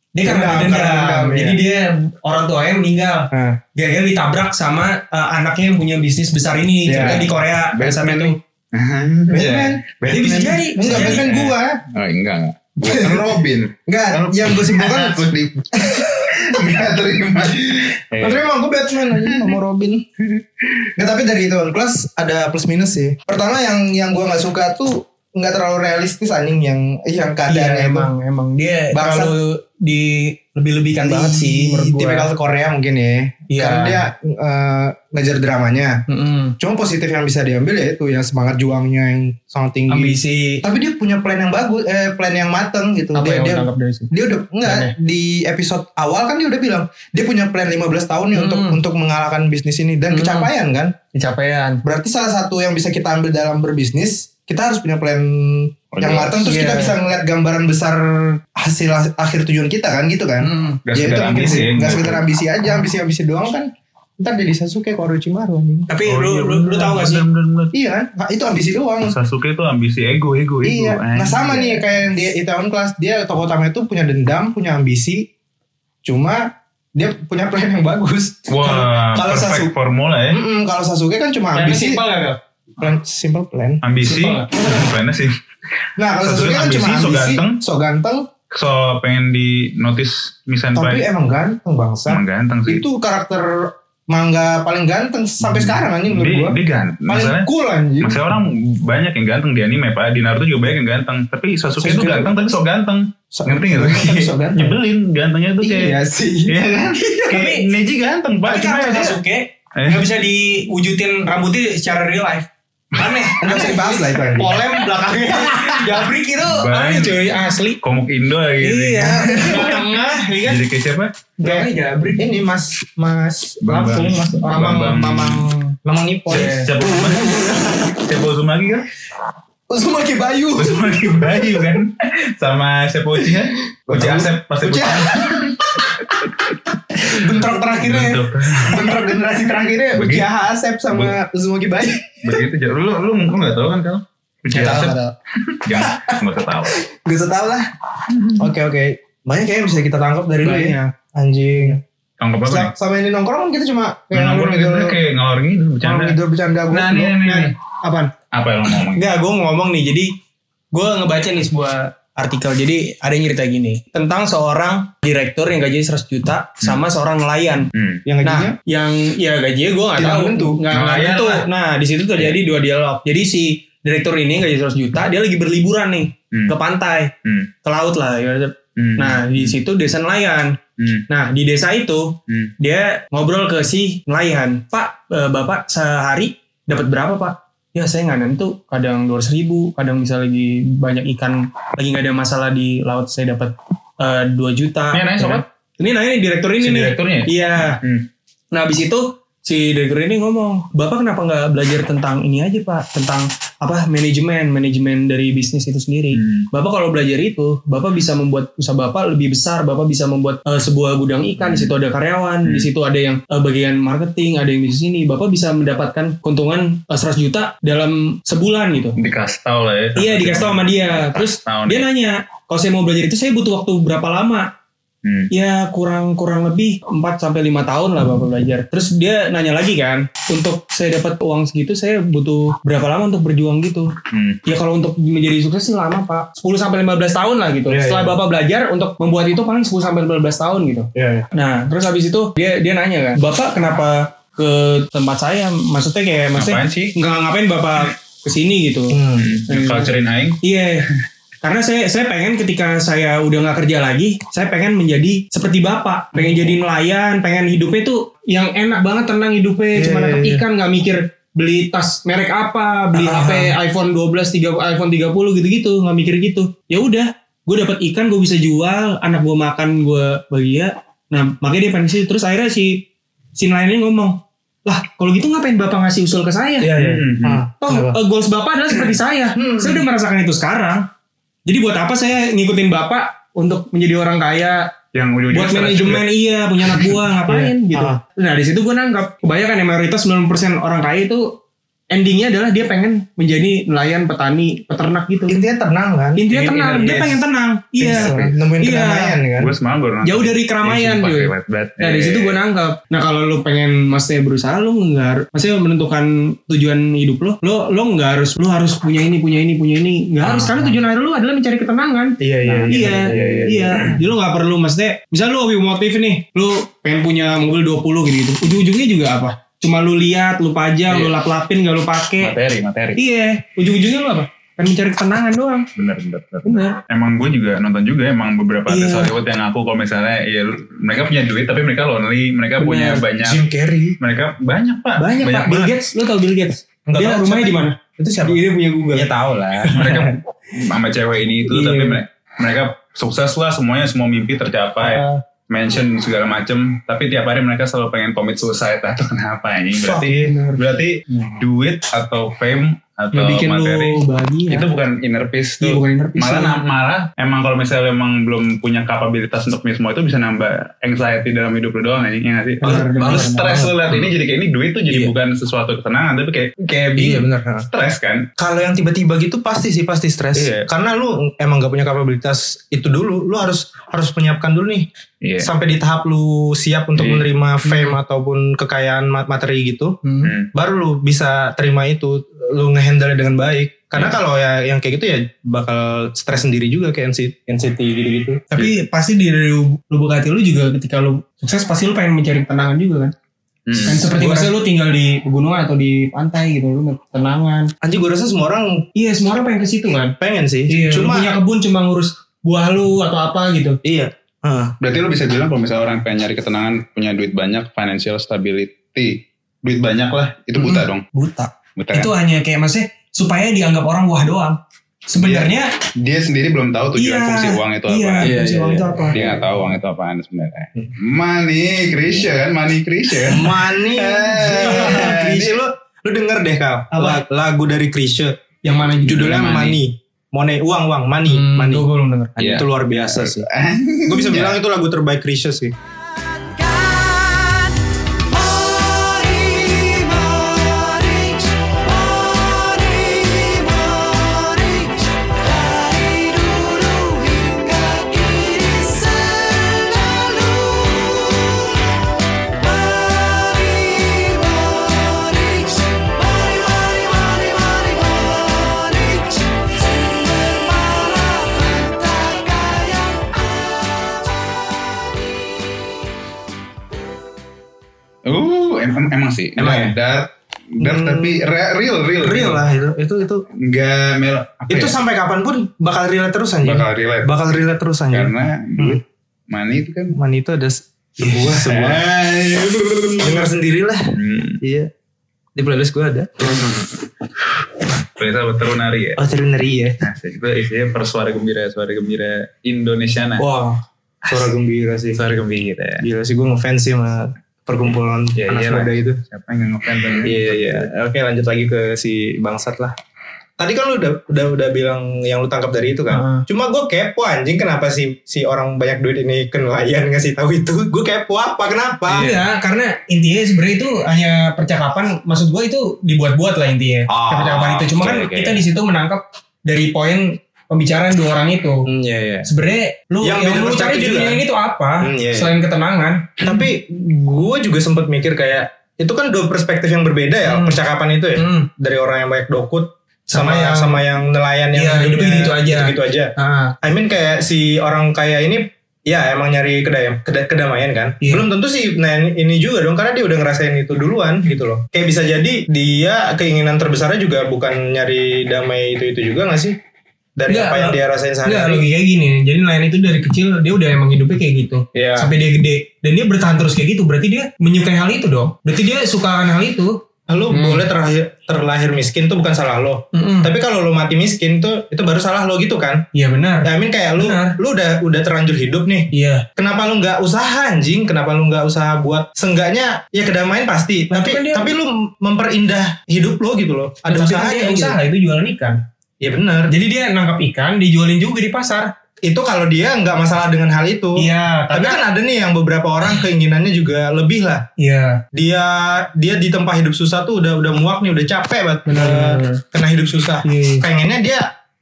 Dia karena Dendam, ada dendam. karena dendam, Jadi iya. dia orang tuanya meninggal. Nah, Gara-gara ditabrak sama uh, anaknya yang punya bisnis besar ini. Iya. Cerita di Korea. Batman itu. nih. Batman. Dia bisa jadi. Enggak. Batman gua. oh enggak enggak bukan Robin Enggak, yang gue simpulkan aku di enggak terima Eh, Tapi emang gue Batman aja sama Robin. Nggak tapi dari itu Class ada plus minus sih. Pertama yang yang gue nggak suka tuh nggak terlalu realistis anjing yang yang Iya keadaannya itu. emang emang dia Bangsat. terlalu di lebih-lebihkan banget sih menurut gue. Tipikal Korea mungkin ya. Iya. Karena dia eh, ngejar dramanya. Mm-mm. Cuma positif yang bisa diambil ya itu yang semangat juangnya yang sangat tinggi. Ambisi Tapi dia punya plan yang bagus, eh plan yang mateng gitu. apa dia, yang dia, dari dia udah enggak Plannya? di episode awal kan dia udah bilang dia punya plan 15 tahun nih Hmm. untuk untuk mengalahkan bisnis ini dan Hmm. kecapaian kan. Pencapaian. Berarti salah satu yang bisa kita ambil dalam berbisnis, kita harus punya plan Oh, yang matang terus Iya. kita bisa ngeliat gambaran besar hasil akhir tujuan kita kan gitu kan. Mm. Gak ya itu sekedar ambisi ya, nggak sekedar ambisi aja, ambisi-ambisi doang kan. Ntar jadi Sasuke ke Orochimaru anjing. Tapi Oh, lu, iya, lu, lu bener, tau gak sih? bener, bener, bener. Iya kan? Nah, itu ambisi doang. Sasuke tuh ambisi ego ego ego Iya. Nah sama nih kayak yang di Itaewon Class dia tokoh utama itu punya dendam, punya ambisi. Cuma dia punya plan yang bagus. wah Kalau perfect Sasuke- formula ya kalau Sasuke kan cuma ambisi, simpel gak, Kak? Plan simple plan. ambisi plannya sih Nah kalau Sasuke kan cuma ambisi, so ganteng. so ganteng, so pengen di notice Miss tapi Senpai emang ganteng bangsa. emang ganteng sih Itu karakter manga paling ganteng sampai sekarang anjing menurut gua. dia ganteng Paling masalahnya cool anjing. Maksudnya orang banyak yang ganteng di anime pak Di Naruto juga banyak yang ganteng Tapi Sasuke, Sasuke itu ganteng tapi sok ganteng So- Ngerti gak? Ganteng. Nyebelin gantengnya tuh kayak Iya sih. Iya kan? Kayak Neji ganteng pak Tapi karakter dia- Sasuke Eh. gak bisa diwujudin rambutnya secara real life. Aneh. Enggak usah dibahas lah itu anjing. Polem belakangnya. Jabrik itu aneh cuy asli. Komuk Indo gitu Iya. Tengah, iya kan? Jadi kayak siapa? Belakangnya Jabrik. Ini Mas Mas. Langsung Mas Mamang. Mamang Mamang Nippon. Siapa? Siapa Uzumaki kan? Uzumaki Bayu. Uzumaki Bayu kan? Sama siapa Uchiha? Uchiha Asep pasti Uchiha. Bentrok terakhirnya. Bentuk. Bentrok generasi terakhirnya. Uchiha Asep sama Uzumaki Bayu. Begitu aja. Lu lu lu nggak tahu kan kalau? Uchiha Nggak tahu, Asep? nggak nggak usah tahu. Gak usah tahu lah. Oke oke. Banyak kayaknya bisa kita tangkap dari lu ya. Anjing. Tangkap apa nih? Sa- Sama ini nongkrong kan kita cuma Kayak nongkrong gitu ngidul- kayak ngalor gitu bercanda. ngalor ngidul bercanda gue. Nah, nih. Apaan? Apa yang ngomong? Enggak, gue ngomong nih. Jadi gue ngebaca nih sebuah artikel. Jadi ada yang cerita gini tentang seorang direktur yang gajinya 100 juta sama seorang nelayan. Hmm. Yang gajinya? Nah, yang ya gajinya gue nggak tahu, menentu. nggak lah. Nah, di situ terjadi dua dialog. Jadi si direktur ini gaji 100 juta, dia lagi berliburan nih Hmm. ke pantai, Hmm. ke laut lah. ya. Hmm. Nah, di situ desa nelayan. Hmm. Nah, di desa itu Hmm. dia ngobrol ke si nelayan, Pak, eh, bapak sehari dapat berapa pak? Ya saya nggak nentu, kadang dua ribu, kadang bisa lagi banyak ikan, lagi nggak ada masalah di laut saya dapat eh, 2 juta. Ini nanya Ya sobat? kan? Ini nanya nih direktur ini Si nih. direkturnya? Iya. Hmm. Nah abis itu si direktur ini ngomong, bapak kenapa nggak belajar tentang ini aja pak, tentang apa manajemen, manajemen dari bisnis itu sendiri. Hmm. Bapak kalau belajar itu, bapak bisa membuat usaha bapak lebih besar. Bapak bisa membuat eh, sebuah gudang ikan. Di situ ada karyawan, Hmm. di situ ada yang eh, bagian marketing, ada yang di sini. Bapak bisa mendapatkan keuntungan eh, 100 juta dalam sebulan gitu. Dikasih tau lah ya. Iya dikasih tau sama dia. Terus Tahu dia nanya, kalau saya mau belajar itu saya butuh waktu berapa lama? Hmm. Ya kurang kurang lebih 4 sampai 5 tahun lah Bapak belajar. Terus dia nanya lagi kan, untuk saya dapat uang segitu saya butuh berapa lama untuk berjuang gitu. Hmm. Ya kalau untuk menjadi sukses sih lama Pak. 10 sampai 15 tahun lah gitu. Iya, Setelah iya. Bapak belajar untuk membuat itu paling 10 sampai 15 tahun gitu. Iya, iya. Nah, terus habis itu dia dia nanya kan, "Bapak kenapa ke tempat saya?" Maksudnya kayak maksudnya sih? nggak ngapain Bapak ke sini gitu. Hmm. Hmm. Culturein aing. Iya. Karena saya saya pengen ketika saya udah nggak kerja lagi, saya pengen menjadi seperti bapak, pengen jadi nelayan, pengen hidupnya tuh yang enak banget tenang hidupnya, Iya, cuma nangkep iya. ikan nggak mikir beli tas merek apa, beli Ah. HP iPhone 12, 3, iPhone 30 gitu-gitu, nggak mikir gitu. Ya udah, gue dapat ikan, gue bisa jual, anak gue makan, gue bahagia. Nah, makanya dia pengen sih. Terus akhirnya si si nelayannya ngomong, lah kalau gitu ngapain bapak ngasih usul ke saya? Iya, iya. Hmm. Ah, Toh eh, goals bapak adalah seperti saya. Hmm. Saya udah merasakan itu sekarang. Jadi buat apa saya ngikutin bapak untuk menjadi orang kaya? Yang Buat manajemen juga. iya punya anak buah ngapain Iya. gitu. Ah. Nah di situ gue nangkap kebanyakan ya mayoritas 90% orang kaya itu endingnya adalah dia pengen menjadi nelayan, petani, peternak gitu. Intinya tenang kan? Intinya Ingin tenang, inner dia peace. pengen tenang. Iya. Peace, Nemuin Iya. kedamaian kan? Gue semalam baru. Jauh dari keramaian, Iya, sumpah, cuy. Nah di situ gue nangkap. Nah kalau lu pengen maksudnya berusaha lu nggak harus, maksudnya menentukan tujuan hidup lo, lo lo nggak harus, lu harus punya ini, punya ini, punya ini, nggak harus. Karena tujuan akhir lu adalah mencari ketenangan. Iya, iya. Nah, Iya, iya, Jadi lu gak perlu maksudnya, misal lu hobi motif nih, lu pengen punya mobil 20 gitu gitu. Ujung-ujungnya juga apa? Cuma lu lihat, lu pajang, Iya. lu lap-lapin, gak lu pakai. Materi, materi. Iya, ujung-ujungnya lu apa? Pengen mencari ketenangan doang. Bener, bener, bener. Bener. Emang gue juga nonton juga emang beberapa Iya. artis Hollywood yang ngaku kalau misalnya ya mereka punya duit tapi mereka lonely, mereka punya Bener. banyak, Jim Carrey. mereka banyak pak, Banyak, Pak. Bill. Gates, lu tau Bill Gates? Enggak Dia rumahnya di mana? Itu siapa? Dia punya Google. Ya tahu lah. mereka sama cewek ini itu Iya. tapi mereka, mereka sukses lah semuanya semua mimpi tercapai. Ah. Mention segala macem tapi tiap hari mereka selalu pengen commit suicide atau kenapa ini? Berarti berarti duit atau fame atau bikin materi lu bahagia. itu bukan inner peace Iya, tuh bukan inner peace. malah na- malah emang kalau misalnya emang belum punya kapabilitas untuk semua itu bisa nambah anxiety dalam hidup lu doang anjing ya nggak sih Benar, lu benar, stres lu liat ini jadi kayak ini duit tuh jadi Iya. bukan sesuatu kesenangan tapi kayak kayak Iya bingung benar. stres kan Kalau yang tiba-tiba gitu pasti sih pasti stres. Iya. Karena lu emang gak punya kapabilitas itu dulu. Lu harus harus menyiapkan dulu nih iya sampai di tahap lu siap untuk Iya. menerima fame ataupun kekayaan ma- materi gitu. Hmm. Hmm. Baru lu bisa terima itu, lu ngehandle dengan baik. Karena Iya. kalau ya yang kayak gitu ya bakal stres sendiri juga kayak NCT, NCT gitu-gitu. Tapi pasti di lubuk hati lu juga ketika lu sukses pasti lu pengen mencari ketenangan juga kan. Hmm. Kan seperti Gua- lu tinggal di pegunungan atau di pantai gitu, lu ketenangan. Anjir gue rasa semua orang Iya, semua orang pengen ke situ kan. pengen sih. Iya, Cuma lu punya kebun cuma ngurus buah lu atau apa gitu. iya. Ah, Berarti lu bisa bilang kalau misalnya orang pengen nyari ketenangan, punya duit banyak, financial stability, duit banyak lah, itu buta dong. Buta. Kan? Itu hanya kayak maksudnya supaya dianggap orang wah doang. Sebenarnya Dia sendiri belum tahu tujuan Iya, fungsi uang itu iya, apa. Iya, fungsi iya, uang iya. itu apa? Dia nggak tahu uang itu apaan sebenarnya. Money, Krisya kan, money Krisya. Money. Eh, Krisya lu lu denger deh Kal. Apa? La- Lagu dari Krisya Yang mana judulnya Money. Money. Money uang uang money Hmm, money. Gue belum denger. Iya. Itu luar biasa sih. Gue bisa bilang itu lagu terbaik Krisya sih. Emang, sih. Emang ya? Dark, dark Hmm. tapi re- real, real. Real lah itu itu itu. Enggak melo. Itu ya? sampai kapan pun bakal relate terus anjing. bakal relate. Bakal relate terus anjing. Karena duit, money itu kan Money itu ada sebuah sebuah dengar sendiri lah. Hmm. Iya. Di playlist gue ada. Ternyata terunari ya. Oh, ternary ya. Nah, itu isinya persuara gembira, suara gembira Indonesiana. Wah. Suara gembira sih. Suara gembira. Gila sih gue ngefans sih sama perkumpulan Ya, anak iyalah. muda itu. Siapa yang nggak ngefans ini? Iya iya. Oke lanjut lagi ke si bangsat lah. Tadi kan lu udah udah udah bilang yang lu tangkap dari itu kan. Heeh. Cuma gue kepo anjing kenapa si si orang banyak duit ini ke nelayan ngasih tahu itu. Gue kepo apa kenapa? Iya, karena intinya sebenarnya itu hanya percakapan. Maksud gue itu dibuat-buat lah intinya. Oh, percakapan itu. Cuma oke, kan oke. kita di situ menangkap dari poin pembicaraan dua orang itu. Hmm, iya iya. Sebenarnya lu Yang yang, lu cari di dunia ini tuh apa? Hmm, iya, iya. Selain ketenangan. Tapi gue juga sempat mikir kayak itu kan dua perspektif yang berbeda ya Hmm. percakapan itu ya. Hmm. Dari orang yang banyak dokut sama Sama yang sama yang nelayan yang Iya, hidupnya gitu aja. gitu aja. Ah, I mean kayak si orang kaya ini ya emang nyari kedam keda- kedamaian kan. Iya. Belum tentu sih nah ini juga dong karena dia udah ngerasain itu duluan gitu loh. Kayak bisa jadi dia keinginan terbesarnya juga bukan nyari damai itu itu juga gak sih? Dari Enggak, apa yang dia rasain Enggak, sehari-hari. logikanya gini. Jadi nelayan itu dari kecil dia udah emang hidupnya kayak gitu. Iya. Sampai dia gede. Dan dia bertahan terus kayak gitu. Berarti dia menyukai hal itu dong. Berarti dia suka hal itu. Lu Hmm. boleh terlahir terlahir miskin tuh bukan salah lo. Mm-mm. Tapi kalau lu mati miskin tuh itu baru salah lo gitu kan? Iya benar. Ya, I mean kayak lu Benar. lu udah udah terlanjur hidup nih. Iya. Kenapa lu nggak usaha anjing? Kenapa lu nggak usaha buat seenggaknya ya kedamaian pasti. Nah, tapi kan dia- tapi lu memperindah hidup lo gitu loh. Ada kan usahanya gitu. usaha itu jualan ikan. Ya benar. Jadi dia nangkap ikan, dijualin juga di pasar. Itu kalau dia nggak masalah dengan hal itu. Iya, Tapi kan ada nih yang beberapa orang keinginannya juga lebih lah. iya. Dia dia di tempat hidup susah tuh udah udah muak nih, udah capek banget Benar. kena hidup susah. Iya. Pengennya dia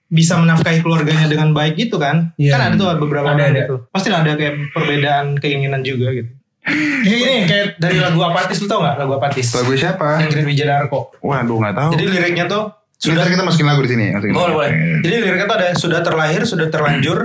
bisa menafkahi keluarganya dengan baik gitu kan. Iya. Kan ada tuh beberapa Ada, orang ada. gitu. Pasti ada kayak perbedaan keinginan juga gitu. Kayak gini kayak dari lagu Apatis lu tau gak lagu Apatis? Lagu siapa? Ingrid Wijadarko. Waduh nggak tahu. Jadi liriknya tuh Sudah kita masukin lagu di sini. masukin. boleh boleh. Jadi liriknya tuh ada sudah terlahir, sudah terlanjur,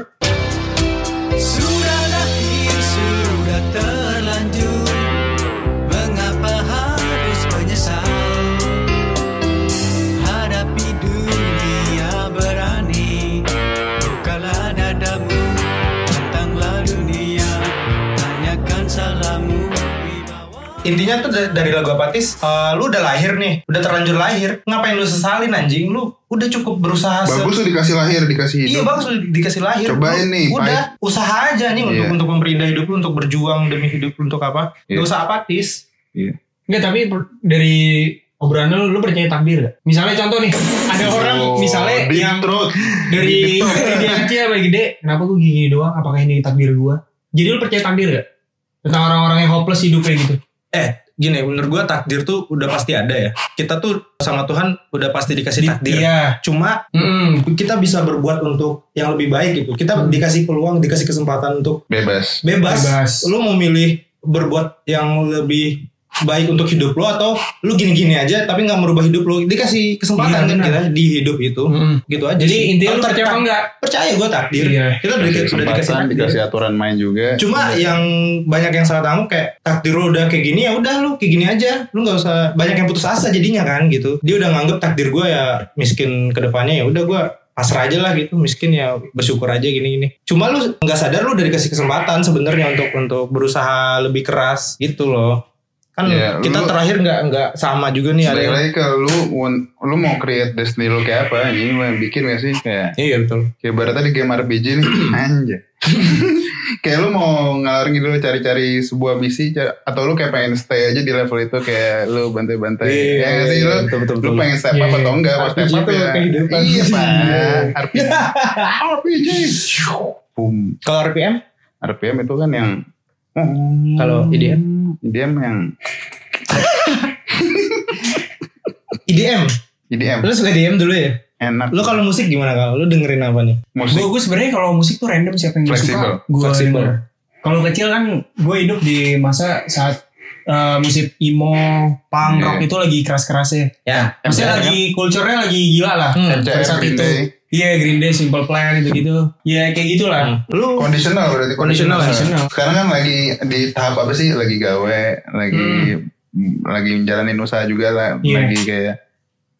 intinya tuh da- dari lagu Apatis, eh, lu udah lahir nih, udah terlanjur lahir, ngapain lu sesalin anjing? Lu udah cukup berusaha Bagus tuh dikasih lahir, dikasih Iya hidup. bagus udah dikasih lahir. Cobain Lu nih, Udah usaha aja nih untuk Iya. untuk memperindah hidup lu, untuk berjuang demi hidup lu, untuk apa? Iya. Gak usah apatis. Iya. Enggak, tapi dari obrolan lu, lu percaya takdir gak? Misalnya contoh nih, ada orang Oh, misalnya yang throat. dari, dari dia kecil sampai gede, kenapa gue gini doang? Apakah ini takdir gue? Jadi lu percaya takdir gak? Tentang orang-orang yang hopeless hidupnya gitu. Eh, gini, menurut gua takdir tuh udah pasti ada ya. Kita tuh sama Tuhan udah pasti dikasih takdir. Iya. Cuma Mm-mm. kita bisa berbuat untuk yang lebih baik gitu. Kita Hmm. dikasih peluang, dikasih kesempatan untuk Bebas. bebas. Bebas. Lu mau milih berbuat yang lebih baik untuk hidup lo atau lu gini-gini aja tapi nggak merubah hidup lo. Dikasih kesempatan Iya, kan kita di hidup itu Mm-mm. gitu aja Jadi sih. intinya lu Kalau percaya apa enggak? percaya gue takdir. Iya. kita udah, Dikasih udah dikasih takdir. dikasih aturan main juga. cuma yang banyak yang salah tahu kayak takdir lu udah kayak gini ya udah lu kayak gini aja. Lu nggak usah banyak yang putus asa jadinya kan gitu. Dia udah nganggep takdir gue ya miskin ke depannya ya udah gue pasrah aja lah gitu. Miskin ya bersyukur aja gini gini cuma lu nggak sadar lu udah dikasih kesempatan sebenarnya untuk untuk berusaha lebih keras gitu loh kan Ya, kita lu- terakhir nggak nggak sama juga nih ada yang lagi ke lu, lu mau create destiny lu kayak apa? Ini lu yang bikin gak sih? Kayak iya betul. kayak barat tadi game RPG nih, anjay. kayak lu mau ngalarin gitu cari-cari sebuah misi atau lu kayak pengen stay aja di level itu kayak lu bantai-bantai. Iya, ya nggak sih iya, lu betul, betul, lu pengen step up Iya, atau enggak Kalau step RPG up ya. iya pak. RPG RPG boom kalau RPM RPM itu kan yang Kalau IDM? IDM yang IDM IDM lu suka IDM dulu ya enak lu kalau musik gimana kalau lu dengerin apa nih musik Gue gue sebenarnya kalau musik tuh random siapa yang Fleksibel. suka. Gue Fleksibel. denger. Kalau kecil kan gue hidup di masa saat eh, musik emo, punk, Iya. rock itu lagi keras-kerasnya. ya Maksudnya lagi culture-nya lagi gila lah. Hmm, MCR saat Green itu. Iya Green Day, Simple Plan gitu-gitu. Ya kayak gitulah. lu kondisional berarti Kondisional, kondisional. sekarang kan lagi di tahap apa sih lagi gawe lagi lagi menjalanin usaha juga lah Iya. lagi kayak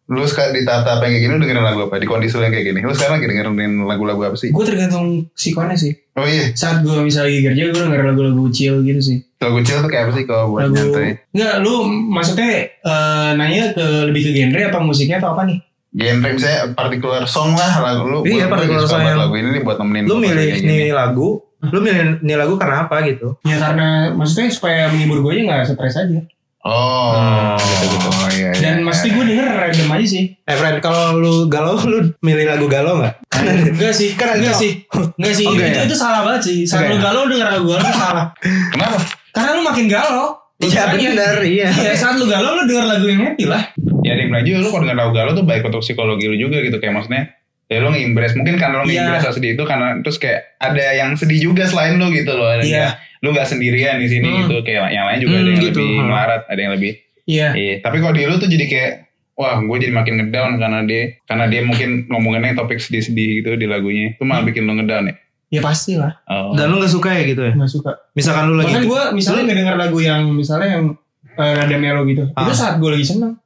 lu sekarang di tahap-tahap yang kayak gini lu dengerin lagu apa di kondisi yang kayak gini lu sekarang lagi dengerin lagu-lagu apa sih Gue tergantung sikonnya sih. oh iya Saat gue misalnya lagi kerja gue denger lagu-lagu chill gitu sih. lagu chill tuh kayak apa sih kalau buat Lagu nyantai Enggak, lu maksudnya eh, nanya ke lebih ke genre atau musiknya atau apa nih? Genre misalnya particular song lah lagu lu Iya, particular song yang- lagu ini nih buat nemenin lu milih nih lagu Lu milih ini lagu karena apa gitu? Ya karena maksudnya supaya menghibur gue aja gak stres aja. Oh, gitu-gitu. Oh, iya, iya, Dan iya. mesti gue denger random aja sih. Eh friend, kalau lu galau, lu milih lagu galau gak? Enggak sih, Kan enggak sih. Enggak sih, enggak itu, itu salah banget sih. Saat Enggak lu galau denger lagu galau itu salah. Kenapa? Karena lu makin galau. Iya benar, iya. Iya, saat lu galau lu denger lagu yang happy lah. Ya bilang juga lu kalau denger lagu galau tuh baik untuk psikologi lu juga gitu kayak maksudnya ya lu ngimbres mungkin karena lu Iya. ngimbres sedih itu karena terus kayak ada yang sedih juga selain lu gitu loh ada yang- lu nggak sendirian di sini Hmm. gitu kayak yang lain juga ada Hmm, yang gitu. lebih Hmm. melarat ada yang lebih Iya. iya tapi kalau di lu tuh jadi kayak wah gue jadi makin ngedown karena dia karena dia mungkin ngomonginnya topik sedih-sedih gitu di lagunya itu malah bikin lu ngedown ya Ya pasti lah. oh. Dan lu gak suka ya gitu ya? Gak suka. Misalkan lu lagi Bahkan gue misalnya nggak denger lagu yang misalnya yang eh, rada melo gitu. Ah. Itu saat gue lagi seneng.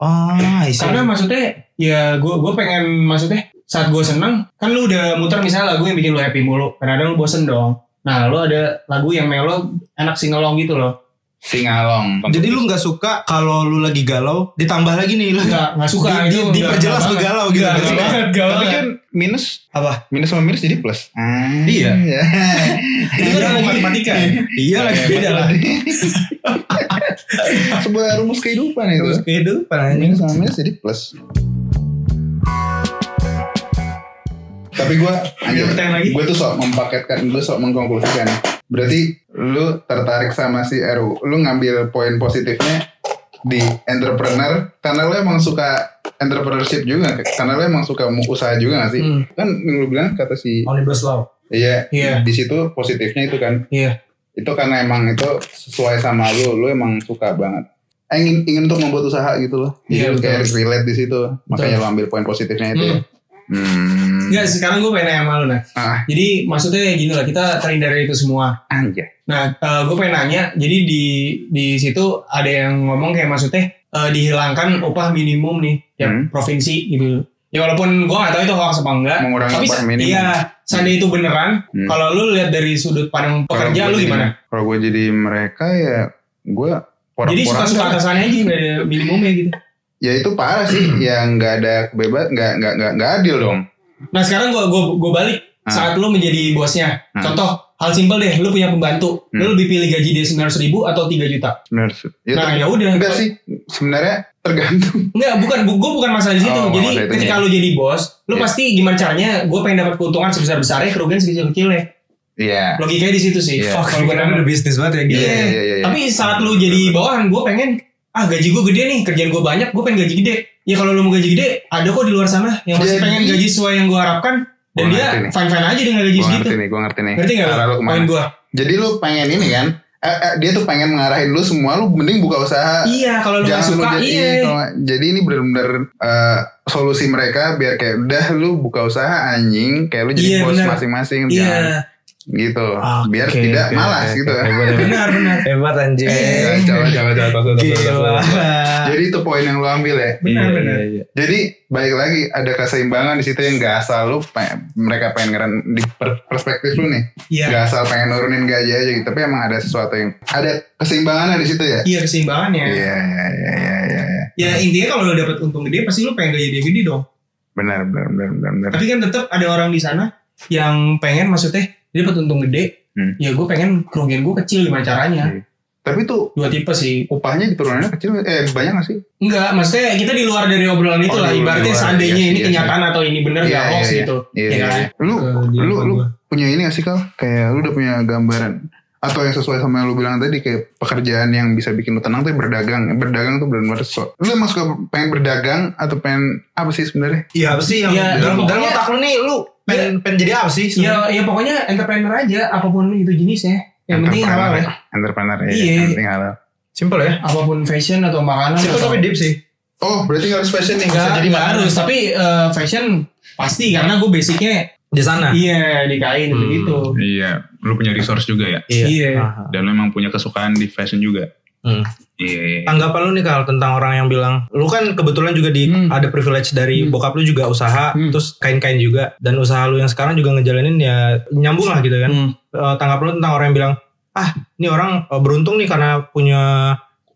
Oh, I see. Karena maksudnya ya gue gue pengen maksudnya saat gue seneng kan lu udah muter misalnya lagu yang bikin lu happy mulu. Kadang-kadang lu bosen dong. Nah lu ada lagu yang melo enak singelong gitu loh. singalong Jadi lu gak suka kalau lu lagi galau ditambah lagi nih lu. Enggak, enggak suka Di- di- itu. diperjelas lu galau gitu. Gak suka. banget, enggak tapi kan minus Apa? minus sama minus jadi plus ah, Iya. Itu kan ilmu matematika. Iya lagi beda lah. Sebuah rumus kehidupan itu. Terus kehidupan. Minus sama minus jadi plus. Tapi gue, Ada pertanyaan lagi? gue tuh sok mempaketkan, gue sok mengkonklusikan. Berarti lu tertarik sama si Eru, lu ngambil poin positifnya di entrepreneur karena lu emang suka entrepreneurship juga, karena lu emang suka usaha juga gak sih? Hmm. Kan yang lu bilang kata si, Omnibus Law. iya, Iya. di situ positifnya itu kan, Iya. itu karena emang itu sesuai sama lu, lu emang suka banget. Eh, Ingin, ingin untuk membuat usaha gitu loh. Jadi Iya, kayak relate di situ. Makanya lu ambil poin positifnya itu. Hmm. Hmm. Enggak, sekarang gue pengen nanya sama lu nah. Ah, Jadi maksudnya gini lah, kita terhindar dari itu semua. anjay. Nah, gue pengen nanya, jadi di di situ ada yang ngomong kayak maksudnya eh, dihilangkan upah minimum nih tiap Hmm. provinsi gitu. Ya walaupun gue gak tahu itu hoax apa enggak. Mengurangi Tapi upah minimum. iya, seandainya itu beneran, Hmm. kalau lu lihat dari sudut pandang pekerja lu jadi- gimana? Kalau gue jadi mereka ya gue Jadi suka-suka atasannya aja nggak ada minimumnya gitu. Ya itu parah sih, yang nggak ada nggak nggak nggak nggak adil dong. Nah sekarang gue gue gue balik Ah. saat lu menjadi bosnya. Ah. Contoh hal simpel deh, lu punya pembantu, Hmm. lu lebih pilih gaji dia sembilan ribu atau 3 juta. Ya, nah ya udah. enggak sih, sebenarnya tergantung. Enggak, bukan gue bukan masalah di situ. Oh, Jadi ketika itunya. lu jadi bos, lu Iya. pasti gimana caranya? Gue pengen dapat keuntungan sebesar besarnya, kerugian sekecil kecilnya. Iya. Logikanya di situ sih. Iya. Fuck, kalau gue udah bisnis banget ya gitu. Iya. Iya, iya, iya, iya. Tapi saat lu jadi bawahan, gue pengen ah gaji gue gede nih, kerjaan gue banyak, gue pengen gaji gede. Ya kalau lu mau gaji gede, ada kok di luar sana yang masih Jadi- pengen gaji sesuai yang gue harapkan. Dan Gua dia fine fine aja dengan gaji Gue segitu. ngerti nih, gue ngerti nih. Ngerti ke mana? Poin gue. Jadi lu pengen ini kan? Eh, eh, dia tuh pengen ngarahin lu semua, lu mending buka usaha. Iya, kalau lu gak suka, jadi, iya. kalau- jadi ini bener-bener eh, solusi mereka biar kayak udah lu buka usaha anjing, kayak lu jadi Iya, bos masing-masing, Iya, jangan gitu, biar Oke, tidak oke, malas oke, gitu. bener. benar benar. Hebat anjing. Eh, coba coba coba coba. Jadi itu poin yang lu ambil ya. Benar Iya, benar. iya, iya. Jadi balik lagi ada keseimbangan di situ yang gak asal lu pengen- mereka pengen ngeren di per- perspektif lu nih. Iya. Gak asal pengen nurunin gaji aja gitu, tapi emang ada sesuatu yang ada keseimbangannya di situ ya. Iya keseimbangannya. Iya iya iya iya iya. iya. Ya intinya kalau lu dapat untung gede pasti lu pengen gaji gede dong. Benar benar benar benar benar. Tapi kan tetap ada orang di sana yang pengen maksudnya dia dapat untung gede. Hmm. Ya gue pengen kerugian gue kecil gimana caranya. Tapi tuh Dua tipe sih. upahnya diturunannya kecil eh banyak gak sih? Enggak, maksudnya kita di luar dari obrolan itu Oh, lah. Ibaratnya seandainya Iya, ini iya, kenyataan atau ini bener Iya, nggak hoax iya, gitu. Iya, ya iya, kan? iya. Lu lu lu punya ini gak sih kal? Kayak lu udah punya gambaran atau yang sesuai sama yang lu bilang tadi kayak pekerjaan yang bisa bikin lu tenang tuh berdagang. Berdagang tuh benar-benar so. Lu emang suka pengen berdagang atau pengen apa sih sebenarnya? Iya apa sih yang Iya, dalam, iya, dalam otak lu nih lu pengen, pengen jadi apa sih? Ya, ya pokoknya entrepreneur aja, apa pun itu jenisnya. Yang penting halal ya. Entrepreneur ya. Iya. Yang penting halal. Simple ya. Apa pun fashion atau makanan. Simple atau- tapi deep sih. Oh berarti gak harus fashion nih. Enggak, Bisa jadi enggak harus. Tapi eh, fashion pasti karena gue basicnya Di sana. iya di kain Hmm. begitu. Iya, lu punya resource juga ya. Iya. Aha. Dan lu emang punya kesukaan di fashion juga. Hmm. Iya, iya. Tanggapan lu nih Kal tentang orang yang bilang lu kan kebetulan juga di Hmm. ada privilege dari Hmm. bokap lu juga usaha Hmm. terus kain-kain juga dan usaha lu yang sekarang juga ngejalanin ya nyambung lah gitu kan. Hmm. Eh, tanggapan lu tentang orang yang bilang ah ini orang eh, beruntung nih karena punya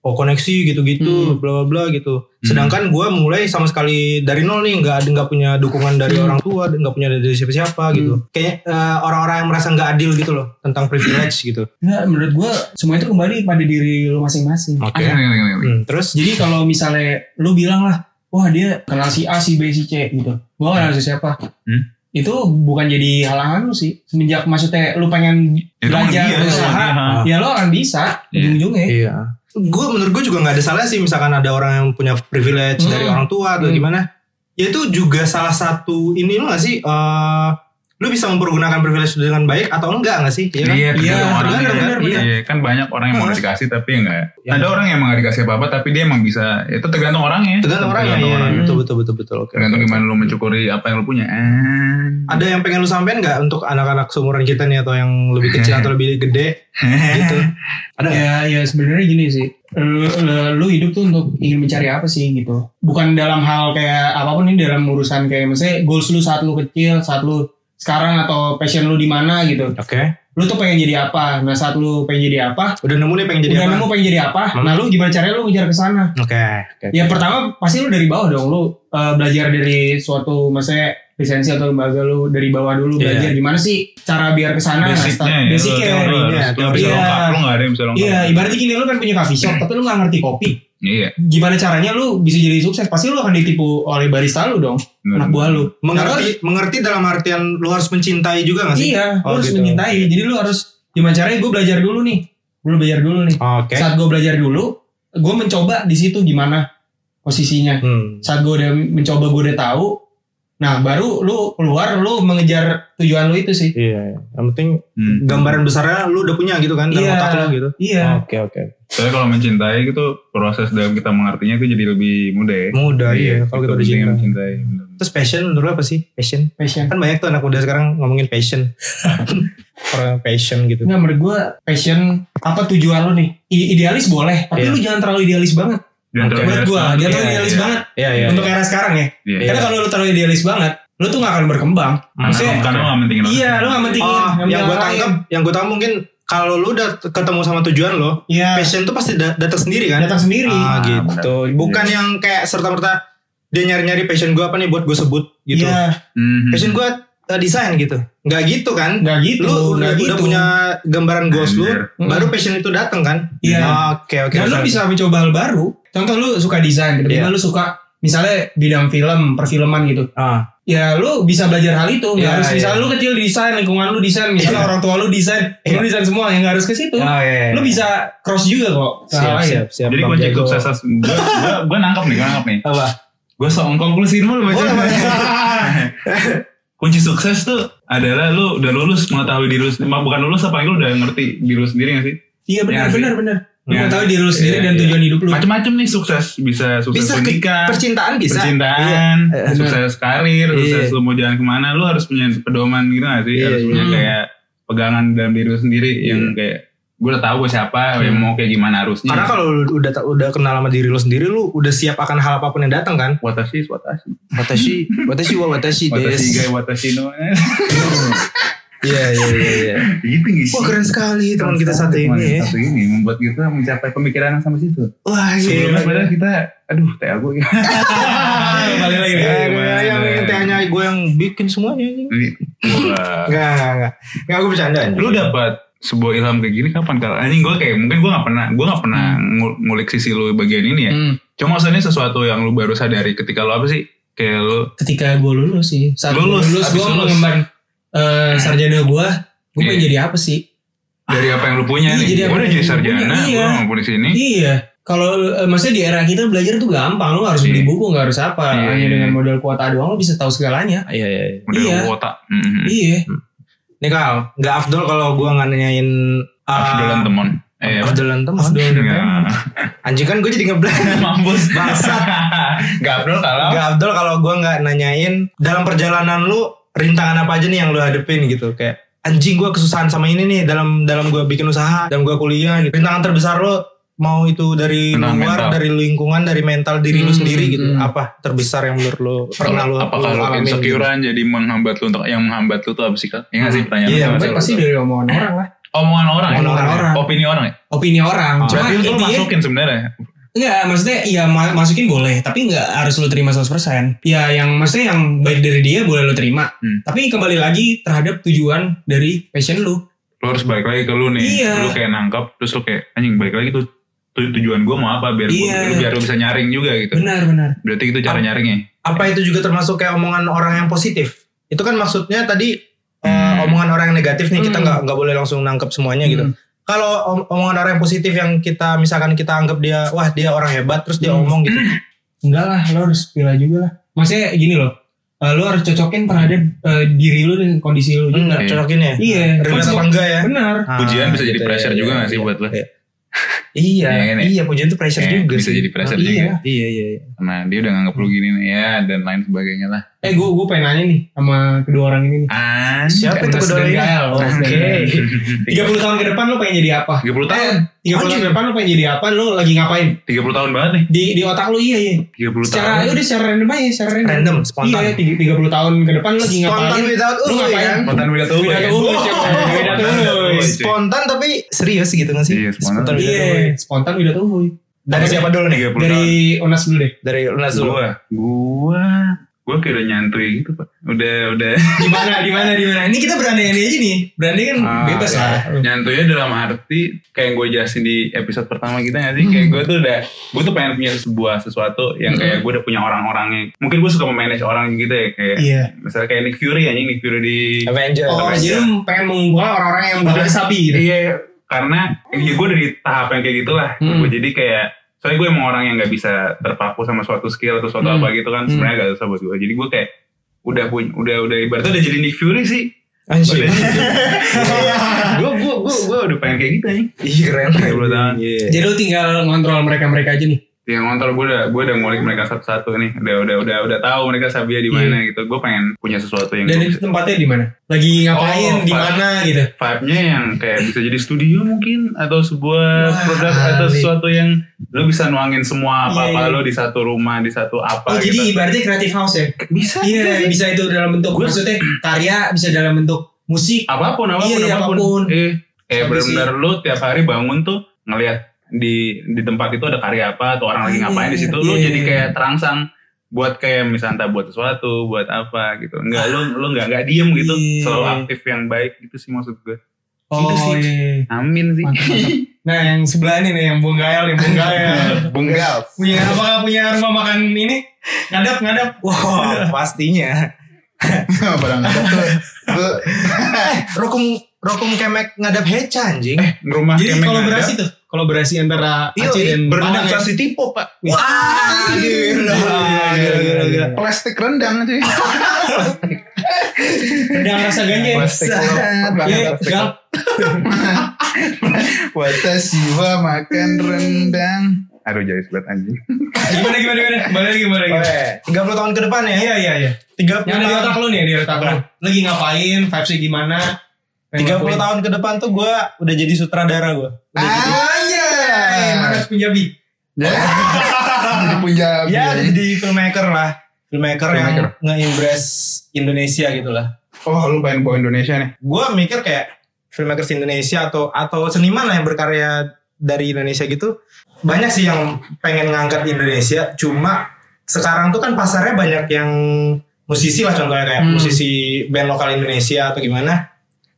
oh koneksi gitu-gitu bla bla bla gitu sedangkan gue mulai sama sekali dari nol nih nggak ada nggak punya dukungan dari orang tua nggak punya dari siapa-siapa gitu kayaknya eh, orang-orang yang merasa nggak adil gitu loh tentang privilege gitu Nggak, menurut gue semua itu kembali pada diri lu masing-masing. oke Ah, iya. Hmm, terus Jadi kalau misalnya lu bilang lah, wah dia kenal si A, si B, si C gitu. Gua kenal si siapa. Hmm. Itu bukan jadi halangan lu sih. Semenjak maksudnya lu pengen Itu mah belajar dia, usaha, dia. ya lo akan bisa Iya. ujung-ujungnya. Iya. Gue menurut gue juga nggak ada salah sih misalkan ada orang yang punya privilege Hmm. dari orang tua atau Hmm. gimana. Ya itu juga salah satu ini lo gak sih? eh lu bisa mempergunakan privilege dengan baik atau enggak gak sih? Iya kan? Iya, Iya, tergantung orangnya. benar, benar, Iya, benar. kan banyak orang yang mau dikasih tapi enggak. Ya. Ada orang yang gak dikasih apa-apa tapi dia emang bisa. Itu tergantung orangnya. Tergantung orang ya. Tergantung Iya, orangnya. betul betul betul betul. Oke. Tergantung gimana lu mencukuri apa yang lu punya. Ada yang pengen lu sampein nggak untuk anak-anak seumuran kita nih atau yang lebih kecil atau lebih gede gitu? Ada? Ya, ya sebenarnya gini sih. Lu- lu hidup tuh untuk ingin mencari apa sih gitu. Bukan dalam hal kayak apa pun ini dalam urusan kayak misalnya goals lu saat lu kecil, saat lu sekarang atau passion lu di mana gitu. Oke. Lu tuh pengen jadi apa? Nah, saat lu pengen jadi apa? Udah nemu nih pengen jadi udah apa? nemu pengen jadi apa? Hmm. Nah, lu gimana caranya lu ngejar ke sana? Oke. Oke. Ya pertama pasti lu dari bawah dong. Lu uh, belajar dari suatu maksudnya lisensi atau lembaga lu dari bawah dulu Iya. belajar gimana sih cara biar ke sana Basicnya ya. basicnya lu- lu- lu teori. bisa Iya. lengkap. Lu bisa lengkap. Iya, ibaratnya gini lu kan punya coffee shop tapi lu gak ngerti kopi. Iya. Gimana caranya lu bisa jadi sukses? Pasti lu akan ditipu oleh barista lu dong, benar. anak buah lu. Mengerti mengerti dalam artian lu harus mencintai juga gak sih? Iya, Oh, lu harus gitu. mencintai. Jadi lu harus gimana caranya gue belajar dulu nih. Gue belajar dulu nih. Oke. Saat gue belajar dulu, gue mencoba di situ gimana posisinya. Hmm. saat gue udah mencoba gue udah tahu nah baru lu keluar lu mengejar tujuan lu itu sih Iya. Yang penting Hmm. gambaran besarnya lu udah punya gitu kan dalam Iya. otak lu gitu. iya Oke oke. Soalnya kalau mencintai gitu proses dalam kita mengertinya itu jadi lebih mudah ya. Mudah iya kalau kita udah cinta. mencintai. Terus passion menurut lu apa sih? Passion. passion Kan banyak tuh anak muda sekarang ngomongin passion. Orang passion gitu. Nggak menurut gue passion apa tujuan lu nih I- idealis boleh tapi Iya. lu jangan terlalu idealis banget Gue idealis dia banget. terlalu Iya, idealis iya. banget Iya iya. untuk era sekarang ya Iya. karena kalau lu terlalu idealis banget lu tuh gak akan berkembang Karena maksudnya karena lu gak pentingin orang. iya lu gak pentingin Oh, yang pentingin gue tangkap, yang gue tangkap mungkin kalau lu udah ketemu sama tujuan lo, iya passion tuh pasti da- datang sendiri kan? datang sendiri Ah, Ah, gitu. Bukan yang kayak serta merta dia nyari-nyari passion gue apa nih buat gue sebut gitu. iya Mhm. Passion gue uh, desain gitu. Nggak gitu kan? nggak gitu Lu udah, nggak udah gitu punya gambaran goals lu, Anjir. baru passion itu datang kan? Iya. Oke oke. Dan lu bisa mencoba hal baru. Contoh lu suka desain, tiba-tiba Iya. lu suka misalnya bidang film, perfilman gitu. Ah, Ya lu bisa belajar hal itu. Nggak Iya, harus iya. misalnya lu kecil desain, lingkungan lu desain, misalnya Iya. orang tua lu desain, Iya. lu desain semua yang nggak harus ke situ. oh, iya, iya. Lu bisa cross juga kok. hal siap, lain. siap, siap. Jadi kunci Jago. sukses gue gue gue nangkep nih, gue nangkep nih. apa? Gue sok konklusiin mulu baca. Kunci sukses tuh adalah lu udah lulus mengetahui diri lu sendiri. Bukan lulus apa lu udah ngerti diri lu sendiri gak sih? Iya benar, Iya benar, benar. Lu Iya. mau tahu diri lu sendiri Iya, dan iya. tujuan hidup lu. Macam-macam nih sukses. Bisa sukses Bisa pendidikan, percintaan bisa. percintaan, Iya. sukses karir, Iya. sukses lu mau jalan ke mana, lu harus punya pedoman gitu gak sih? Iya, harus iya. punya kayak pegangan dalam diri lu sendiri yang kayak gue udah tahu gue siapa, yang mau kayak gimana harusnya. Karena kalau lu udah udah kenal sama diri lu sendiri, lu udah siap akan hal apa pun yang datang kan? watashi, watashi, Watashi, watashi wa watashi watashi gai, watashi no. Iya iya iya. iya. gitu gak sih? Wah keren sekali teman kita satu ini. ya. Satu ini membuat kita mencapai pemikiran yang sampai situ. Wah Sebelumnya gila. padahal kita, aduh, teh aku ya. Balik lagi. Yang tehnya gue yang bikin semuanya. Enggak enggak enggak. Enggak aku bercanda. Lu dapat sebuah ilham kayak gini kapan kal? Anjing gue kayak mungkin gue gak pernah gue gak pernah ngul- ngulik sisi lu bagian ini ya. Hmm. Cuma maksudnya sesuatu yang lu baru sadari ketika lu apa sih? Kayak lu Ketika gue lulus sih, saat Lulus, gue lulus, gue mengemban eh, sarjana gue, gue Iya. pengen jadi apa sih? dari apa yang lu punya Iya, nih. jadi apa Udah yang jadi sarjana, punya, iya. mau di sini. Iya. Kalau eh, maksudnya di era kita belajar tuh gampang, lu nggak harus beli Iya. buku, nggak harus apa. Iya, Hanya iya. dengan modal kuota doang lu bisa tahu segalanya. Iya iya. iya. Udah Iya. kuota. Mhm. Iya. Nih Kal, enggak afdol kalau gue nggak nanyain uh, Afdolan temon. Eh, apa? Afdolan teman. Nggak. Anjing kan gue jadi ngeblank. Mampus. Bangsat. Gak Abdul kalau. Enggak afdol kalau gue nggak nanyain dalam perjalanan lu rintangan apa aja nih yang lu hadepin gitu kayak anjing gue kesusahan sama ini nih dalam dalam gue bikin usaha dalam gue kuliah gitu. rintangan terbesar lu mau itu dari Tentang luar mental. dari lingkungan dari mental diri lu Hmm, sendiri gitu hmm. apa terbesar yang menurut lu pernah lu Apakah lu lu alamin gitu? insecurean jadi menghambat lu untuk yang menghambat lu tuh apa sih? Iya gak sih pertanyaan Iya, lu? Tapi pasti dari omongan orang lah. Omongan orang ya? Omongan orang. Oh opini orang ya? opini orang. Cuma Berarti lu intinya masukin sebenarnya. Enggak, maksudnya ya ma- masukin boleh, tapi enggak harus lu terima 100%. Ya yang maksudnya yang baik dari dia boleh lu terima. Hmm. Tapi kembali lagi terhadap tujuan dari passion lu. Lu harus balik lagi ke lu nih. Iya. Lu kayak nangkap terus lu kayak anjing balik lagi tuh tu- tujuan gue mau apa biar Iya. lu biar lu bisa nyaring juga gitu. Benar, benar. Berarti itu cara nyaringnya. Apa itu juga termasuk kayak omongan orang yang positif? Itu kan maksudnya tadi eh, Hmm. omongan orang yang negatif nih kita Hmm. nggak nggak boleh langsung nangkep semuanya gitu. Hmm. Kalau om- omongan orang yang positif yang kita misalkan kita anggap dia wah dia orang hebat terus dia Hmm. ngomong gitu. Enggak lah, lo harus pilih juga lah. Maksudnya gini loh, eh, lo harus cocokin terhadap eh, diri lo dan kondisi lo juga. Enggak Iya. cocokin ya. Iya, Relate apa enggak ya? Benar. Ah, Pujian bisa jadi gitu ya, pressure iya, juga iya, gak sih iya. buat lo? Iya. Iya, Iya kan ya? iya pujian itu pressure Eh, juga bisa sih. jadi pressure Ah, juga. Iya. Iya, iya, iya. Nah dia udah nganggap lu gini nih ya dan lain sebagainya lah. Eh, gue gue pengen nanya nih sama kedua orang ini nih. Ah, Siapa itu kedua dan ini? Gael. Oke. Gael. 30 tahun ke depan lo pengen jadi apa? 30 tahun. 30 tahun ke depan lo pengen jadi apa? Lo lagi ngapain? 30 tahun banget nih. Di di otak lo iya iya. 30 Secara tahun. ya udah secara random aja, secara random. Random, spontan. Iya, tiga- 30 tahun ke depan lo lagi ngapain? Spontan without ngapain? kan? Ya. siapa? Beda tuh. Iya. Spontan tapi serius gitu gak sih? Iya, spontan. Iya, tuh. spontan udah tuh. Dari siapa dulu nih? 30 Dari Unas dulu deh. Dari Lunas dulu. Gua, gua, gua kayak udah nyantui gitu pak. Udah, udah. Di mana, di mana, di mana? Ini kita berandai-andai aja nih. Berandai kan Ah, bebas ya. lah. Nyantuinya dalam arti kayak gue jelasin di episode pertama kita gak sih? Kayak gue tuh udah, gue tuh pengen punya sebuah sesuatu yang kayak gue udah punya orang-orangnya. Mungkin gue suka memanage orang gitu ya. Kayak Iya. misalnya kayak Nick Fury anjing Nick Fury di Avenger. Oh, jadi aja? lu pengen mengumpulkan orang-orang yang bakal sapi gitu. Iya, karena ya gue dari tahap yang kayak gitulah. Hmm. Gue jadi kayak soalnya gue emang orang yang nggak bisa terpaku sama suatu skill atau suatu Hmm. apa gitu kan. Sebenarnya gak susah buat gue. Jadi gue kayak udah punya, udah udah ibaratnya udah jadi Nick Fury sih. Anjir. Gue gue gue gue udah pengen kayak gitu nih. Iya keren. 30 tahun. Jadi lu tinggal ngontrol mereka-mereka aja nih. Yang ngontrol gue udah gue udah ngulik mereka satu-satu nih. Udah udah udah udah tahu mereka sabia di mana gitu. Gue pengen punya sesuatu yang Dan itu bisa- tempatnya di mana? Lagi ngapain? Oh, di mana gitu? vibe-nya yang kayak bisa jadi studio mungkin atau sebuah Wah, produk atau sesuatu yang lo bisa nuangin semua apa-apa Iya, iya. lo di satu rumah di satu apa Oh, jadi gitu. ibaratnya creative house ya? bisa Iya, bisa itu dalam bentuk Gua- maksudnya karya, bisa dalam bentuk musik. apa pun apa pun Iya, iya, apa pun. apa pun. Eh, Sampai benar-benar lo tiap hari bangun tuh ngelihat di di tempat itu ada karya apa atau orang lagi Iya, ngapain di situ lo iya. jadi kayak terangsang buat kayak misalnya entah buat sesuatu buat apa gitu enggak lo lo enggak enggak diem gitu Iya. selalu aktif yang baik gitu sih maksud gue Oh, Gitu sih. iya. amin sih Mantap, mantap. Nah, yang sebelah ini nih, yang Bung Gael, yang Bung Gael. Bunggal. punya apakah punya rumah makan ini? Ngadap, ngadap. Wah, pastinya. Barang ada tuh. tuh Rokum Rokum Kemek ngadap heca anjing. rumah Jadi kemek kolaborasi tuh, kolaborasi antara Iya, Aceh dan Padang ya. tipe pak Wah, gila, gila, gila, gila. plastik rendang cuy. Rendang rasa ganja. Plastik banget Iya. Watashi wa makan rendang. aduh jadi sebelah anjing Gimana, gimana, gimana? Kembali lagi, kembali lagi. Oke, 30 tahun ke depan ya. Iya, iya, iya. 30 Yang ada di otak lu nih, di otak lu. Lagi ngapain, vibes-nya gimana? 30 tahun ke depan tuh gue udah jadi sutradara gue. Udah jadi, Anjay, mana Punjabi? Ya. Jadi Punjabi. ya jadi filmmaker lah. Filmmaker, Filmmaker. yang nge-impress Indonesia gitu lah. Oh lu pengen bawa Indonesia nih. Gue mikir kayak filmmakers Indonesia atau atau seniman lah yang berkarya dari Indonesia gitu. Banyak sih yang pengen ngangkat Indonesia. Cuma sekarang tuh kan pasarnya banyak yang musisi lah contohnya kayak Hmm. musisi band lokal Indonesia atau gimana.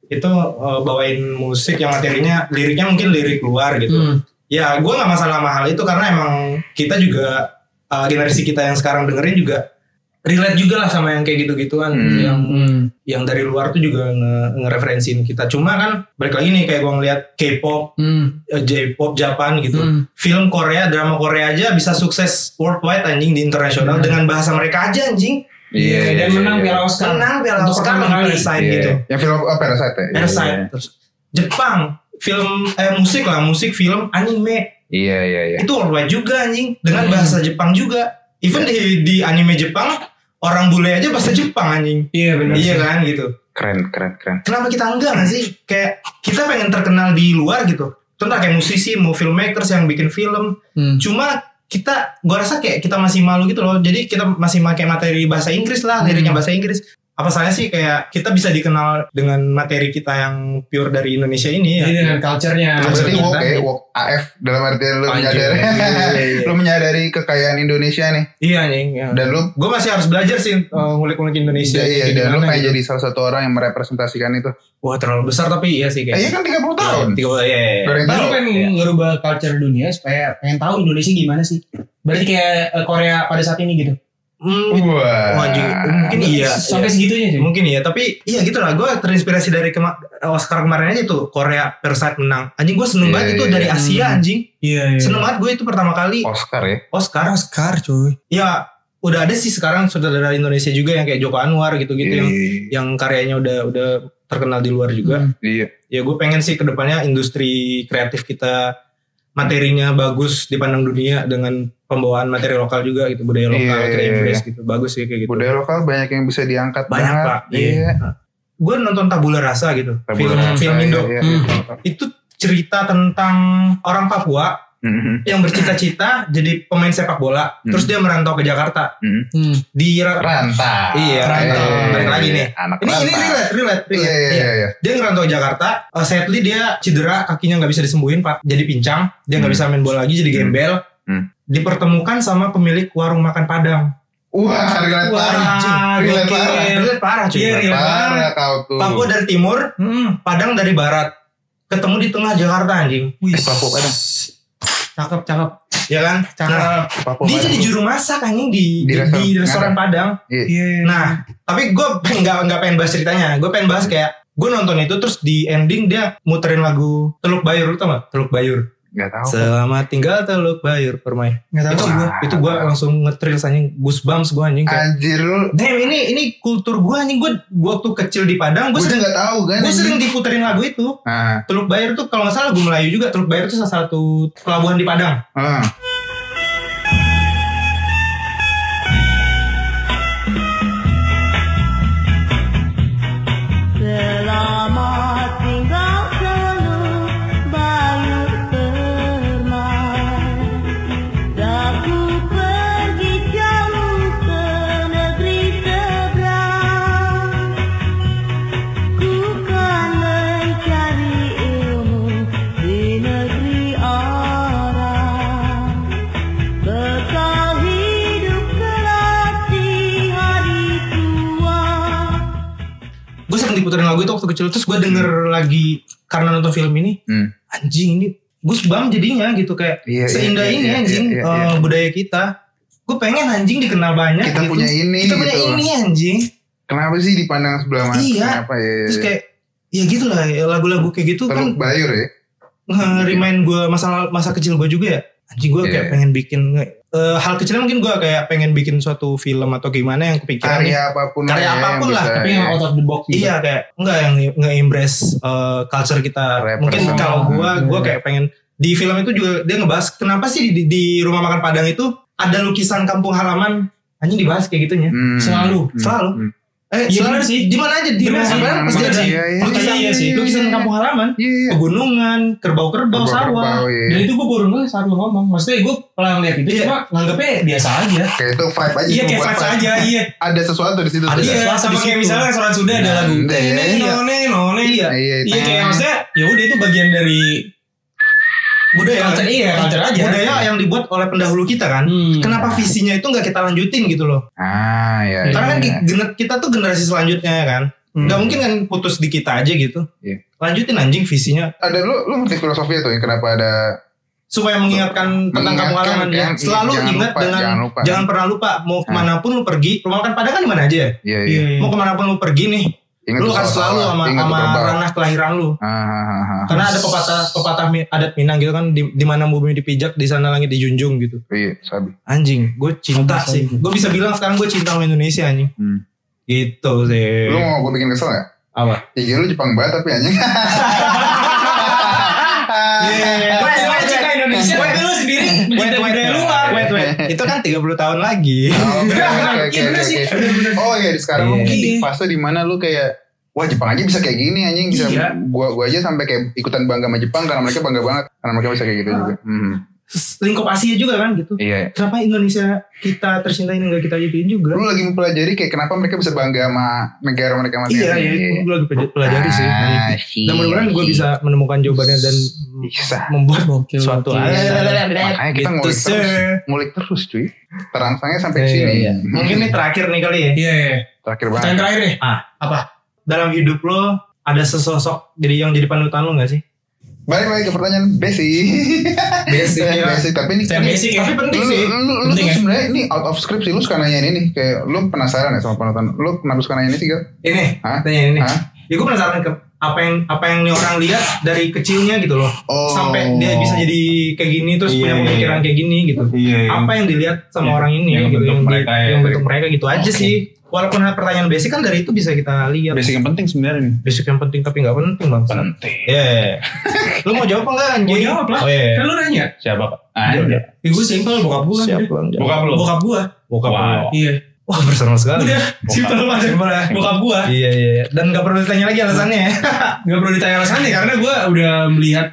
Itu eh, bawain musik yang materinya liriknya mungkin lirik luar gitu. Hmm. Ya gue nggak masalah sama hal itu karena emang kita juga uh, generasi kita yang sekarang dengerin juga relate juga lah sama yang kayak gitu-gituan Hmm. yang Hmm. yang dari luar tuh juga nge ngereferensiin kita. Cuma kan balik lagi nih kayak gue ngeliat K-pop, Hmm. eh, J-pop, Japan gitu. Hmm. Film Korea, drama Korea aja bisa sukses worldwide anjing di internasional Hmm. dengan bahasa mereka aja anjing. Iya, dan menang Piala Oscar. Menang Piala Untuk Oscar pertama kali. Parasite Iya. gitu. Yang film oh, Parasite ya. Parasite. Terus Jepang, film eh musik lah, musik film anime iya iya iya itu worldwide juga anjing dengan Hmm. bahasa Jepang juga even di di anime Jepang orang bule aja bahasa Jepang anjing Iya, benar. iya kan gitu keren keren keren kenapa kita enggak nggak sih kayak kita pengen terkenal di luar gitu contoh kayak musisi mau filmmakers yang bikin film Hmm. cuma kita gua rasa kayak kita masih malu gitu loh. Jadi kita masih pakai materi bahasa Inggris lah liriknya bahasa Inggris apa saya sih kayak kita bisa dikenal dengan materi kita yang pure dari Indonesia ini ya. Jadi dengan culture-nya. Culture Berarti woke ya, woke AF dalam artian lu Anjir. menyadari, Iya, iya, iya. lu menyadari kekayaan Indonesia nih. Iya nih. Ya. Dan lu gue masih harus belajar sih uh, ngulik-ngulik Indonesia. Iya, iya, Kayak dan lu pengen gitu. jadi salah satu orang yang merepresentasikan itu. Wah terlalu besar tapi iya sih Eh, kayak. iya kan 30 tahun. Tiga puluh, iya, iya, iya. Lu pengen Iya. ngerubah culture dunia supaya pengen tahu Indonesia gimana sih? Berarti kayak eh, Korea pada saat ini gitu. Hmm, Wah. Anjing. mungkin iya. Sampai iya. segitunya sih. Mungkin iya, tapi iya gitu lah. Gue terinspirasi dari kema Oscar kemarin aja tuh Korea Parasite menang. Anjing gue seneng Iya, banget itu iya, dari iya. Asia anjing. Iya, iya. Seneng banget gue itu pertama kali Oscar ya. Oscar. Oscar cuy. Ya udah ada sih sekarang saudara Indonesia juga yang kayak Joko Anwar gitu-gitu yang Iya. yang karyanya udah udah terkenal di luar juga. Hmm. Iya. Ya gue pengen sih ke depannya industri kreatif kita materinya bagus dipandang dunia dengan pembawaan materi lokal juga gitu budaya lokal Iya, kita iya, embrace gitu bagus sih kayak gitu. Budaya lokal banyak yang bisa diangkat banyak banget. pak. Iya. Gue nonton Tabula Rasa gitu. Tabula film Rasa, film Indo. iya, iya, Hmm. iya. Itu cerita tentang orang Papua Mhm. yang bercita-cita jadi pemain sepak bola. Hmm. Terus dia merantau ke Jakarta. Mhm. Hmm. Di Rantau. Iya, rantau. Iya, Balik lagi nih. Anak ini ini rantau. relate, relate, relate. Iya, iya, iya, iya. Dia ngerantau ke Jakarta, uh, sadly dia cedera, kakinya nggak bisa disembuhin, Pak. Jadi pincang, dia nggak Hmm. bisa main bola lagi, jadi Hmm. gembel. Hmm. Dipertemukan sama pemilik warung makan Padang. Wah, relate Wah, parah. Relate parah. Relate parah cuy. Iya, relate. Parah kau tuh. Papua dari timur, Hmm. Padang dari barat. Ketemu di tengah Jakarta anjing. Wih, Eh, Papua Padang. Cakep, cakep. Ya kan? Cakep. Nah, dia jadi juru masak anjing di Di di, restoran. di restoran Padang. Iya. Nah, tapi gue nggak nggak pengen bahas ceritanya. Gue pengen bahas kayak gue nonton itu terus di ending dia muterin lagu Teluk Bayur lu tau gak? Teluk Bayur. Gak tahu. Selamat tinggal Teluk Bayur permai. Nggak tahu Itu sih gue. itu gue langsung ngetril anjing goosebumps gue anjing kayak. Anjir lu. Damn ini ini kultur gue anjing gue gue waktu kecil di Padang gue sering gak tahu kan. gue anjing. sering diputerin lagu itu. Nah, Teluk Bayur tuh kalau nggak salah lagu Melayu juga. Teluk Bayur itu salah satu pelabuhan di Padang. ah. Diputerin lagu itu waktu kecil terus gue denger lagi karena nonton film ini Hmm. anjing ini goosebumps jadinya gitu kayak Iya, iya, seindah iya, ini iya, anjing iya, iya, eh, iya. budaya kita gue pengen anjing dikenal banyak Kita gitu. punya ini kita punya gitu. ini anjing Kenapa sih dipandang sebelah mata? Iya. Kenapa ya? ya, terus ya. kayak ya gitu lah ya, lagu-lagu kayak gitu kan Teluk Bayur ya. nge-remind gue masa masa kecil gue juga ya anjing gue kayak Iya. pengen bikin eh, hal kecilnya mungkin gue kayak pengen bikin suatu film atau gimana yang kepikiran nih. Karya apa pun Karya ya, apa pun lah, Tapi ya. yang out of the box gitu. Iya kayak enggak yang nge-embrace uh, culture kita. Represent. Mungkin kalau gua Hmm. gua kayak pengen di film itu juga dia ngebahas kenapa sih di, di rumah makan Padang itu ada lukisan kampung halaman anjing dibahas kayak gitunya. Hmm. Selalu. Hmm. Selalu. Hmm. Eh, Iya, selalu bener sih. di mana aja di rumah sih. Padang pasti Bener ada sih. Iya, iya, lukisan iya sih. lukisan kampung halaman, Iya, iya. pegunungan, kerbau-kerbau, sawah. Kerbau, iya. Dan itu gue baru ngeliat saat lu ngomong. Maksudnya gue pernah ngeliat itu Iya. cuma nganggapnya biasa aja. Kayak itu vibe aja. Iya kayak vibes vibe. aja. Iya. Ada sesuatu di situ. Ada tuh. Iya sesuatu sama kayak misalnya restoran Sunda ada lagu. Nande. None none none. Iya, iya. Iya kayak maksudnya ya udah itu bagian dari Budaya culture iya culture aja. budaya yang dibuat oleh pendahulu kita kan. Hmm. Kenapa visinya itu nggak kita lanjutin gitu loh? Ah, iya. Karena kan iya. ki- gener- kita tuh generasi selanjutnya ya kan. Nggak mungkin kan putus di kita aja gitu. Iya. Lanjutin anjing visinya ada lu lu ngerti filosofi itu yang kenapa ada supaya mengingatkan tentang halaman ya. kan, Selalu jangan ingat lupa, dengan jangan lupa. jangan pernah lupa mau ke mana pun lu pergi. Rumah makan Padang kan di mana aja ya? iya Iya. iya. Mau ke mana pun lu pergi nih, Ingat lu akan sawah-sawah, selalu sama sama ranah kelahiran lu. Ah, ah, ah, ah. Karena ada pepatah pepatah adat Minang gitu kan di, di mana bumi dipijak di sana langit dijunjung gitu. Iya, sabi. Anjing, gue cinta Sabi, sih. Gue bisa bilang sekarang gue cinta sama Indonesia anjing. Hmm. Gitu sih. Lu mau gue bikin kesel ya? Apa? Iya lu Jepang banget tapi anjing. Iya. Gue gue cinta Indonesia. Gue dulu sendiri mencintai budaya luar. Itu kan 30 tahun lagi. Oh, Iya, sih. oke. Bener, bener. Oh iya sekarang lu Iya. mungkin di fase di mana lu kayak Wah Jepang aja bisa kayak gini anjing bisa Iya. gua gua aja sampai kayak ikutan bangga sama Jepang karena mereka bangga banget karena mereka bisa kayak gitu juga. Hmm. Lingkup Asia juga kan gitu. Iya. Kenapa Indonesia kita tercinta ini nggak kita gituin juga? Lu lagi mempelajari kayak kenapa mereka bisa bangga sama negara mereka Iya, masing-masing. iya, gue lagi pelaj- pelajari sih. Ah, Dan mudah-mudahan gue bisa menemukan jawabannya dan Bisa. membuat Gokil, suatu hal. Makanya kita Gitu, ngulik terus. Ngulik terus cuy. Terangsangnya sampai Iya, sini. iya. Mungkin ini terakhir nih kali ya. Iya, iya. Terakhir Pertanyaan banget. terakhir nih. Ah. Apa? Dalam hidup lo ada sesosok jadi yang jadi panutan lo gak sih? Balik lagi ke pertanyaan basic. Basic, ya. basic. Tapi ini Pertanyaan basic ya. Tapi penting sih. lu, lu, lu Penting tuh ya? sebenarnya ini out of script sih lu suka nanya ini nih kayak lu penasaran ya sama panutan lu kenapa suka nanya ini sih Gal? Ini, Hah? tanya ini. Hah? Ya gue penasaran ke apa yang apa yang nih orang lihat dari kecilnya gitu loh. Oh. Sampai dia bisa jadi kayak gini terus Iya, punya iya, pemikiran kayak gini gitu. Iya. Apa yang dilihat sama Iya. orang ini Yang gitu bentuk yang, di- mereka ya. yang bentuk mereka gitu aja sih. Walaupun pertanyaan basic kan dari itu bisa kita lihat. Basic yang penting sebenarnya. Basic yang penting tapi nggak penting bang. Penting. Iya. iya, iya. Lu mau jawab apa enggak anjing? Mau jawab lah. Oh iya. Kan lu nanya. Siapa pak? Ah, udah. Ya gue simpel bokap gue. Siap bang. jawab. Bokap lu. Bokap gue. Bokap Wow. lu. Iya. Wah personal sekali. Udah. Simpel banget. Simpel ya. Bokap gue. Iya iya. iya. Dan nggak perlu ditanya lagi alasannya ya. Gak perlu ditanya alasannya karena gue udah melihat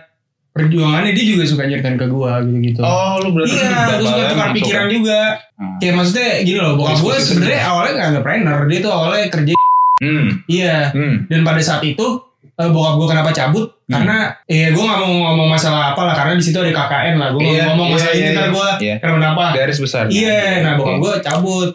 perjuangannya dia juga suka nyeritain ke gue gitu-gitu. Oh lu berarti Iya, gue suka tukar pikiran juga. Hmm. Kayak maksudnya gini loh, bokap gue Diskusi sebenarnya awalnya gak entrepreneur, dia tuh awalnya kerja. Hmm. Iya, Hmm. dan pada saat itu eh, bokap gue kenapa cabut? Hmm. Karena eh gue gak mau ngomong masalah apa lah, karena di situ ada KKN lah. Gue Iya, ngomong iya, masalah iya, ini ntar iya. gue Iya. kenapa? Garis besar. Iya, nah bokap gue cabut.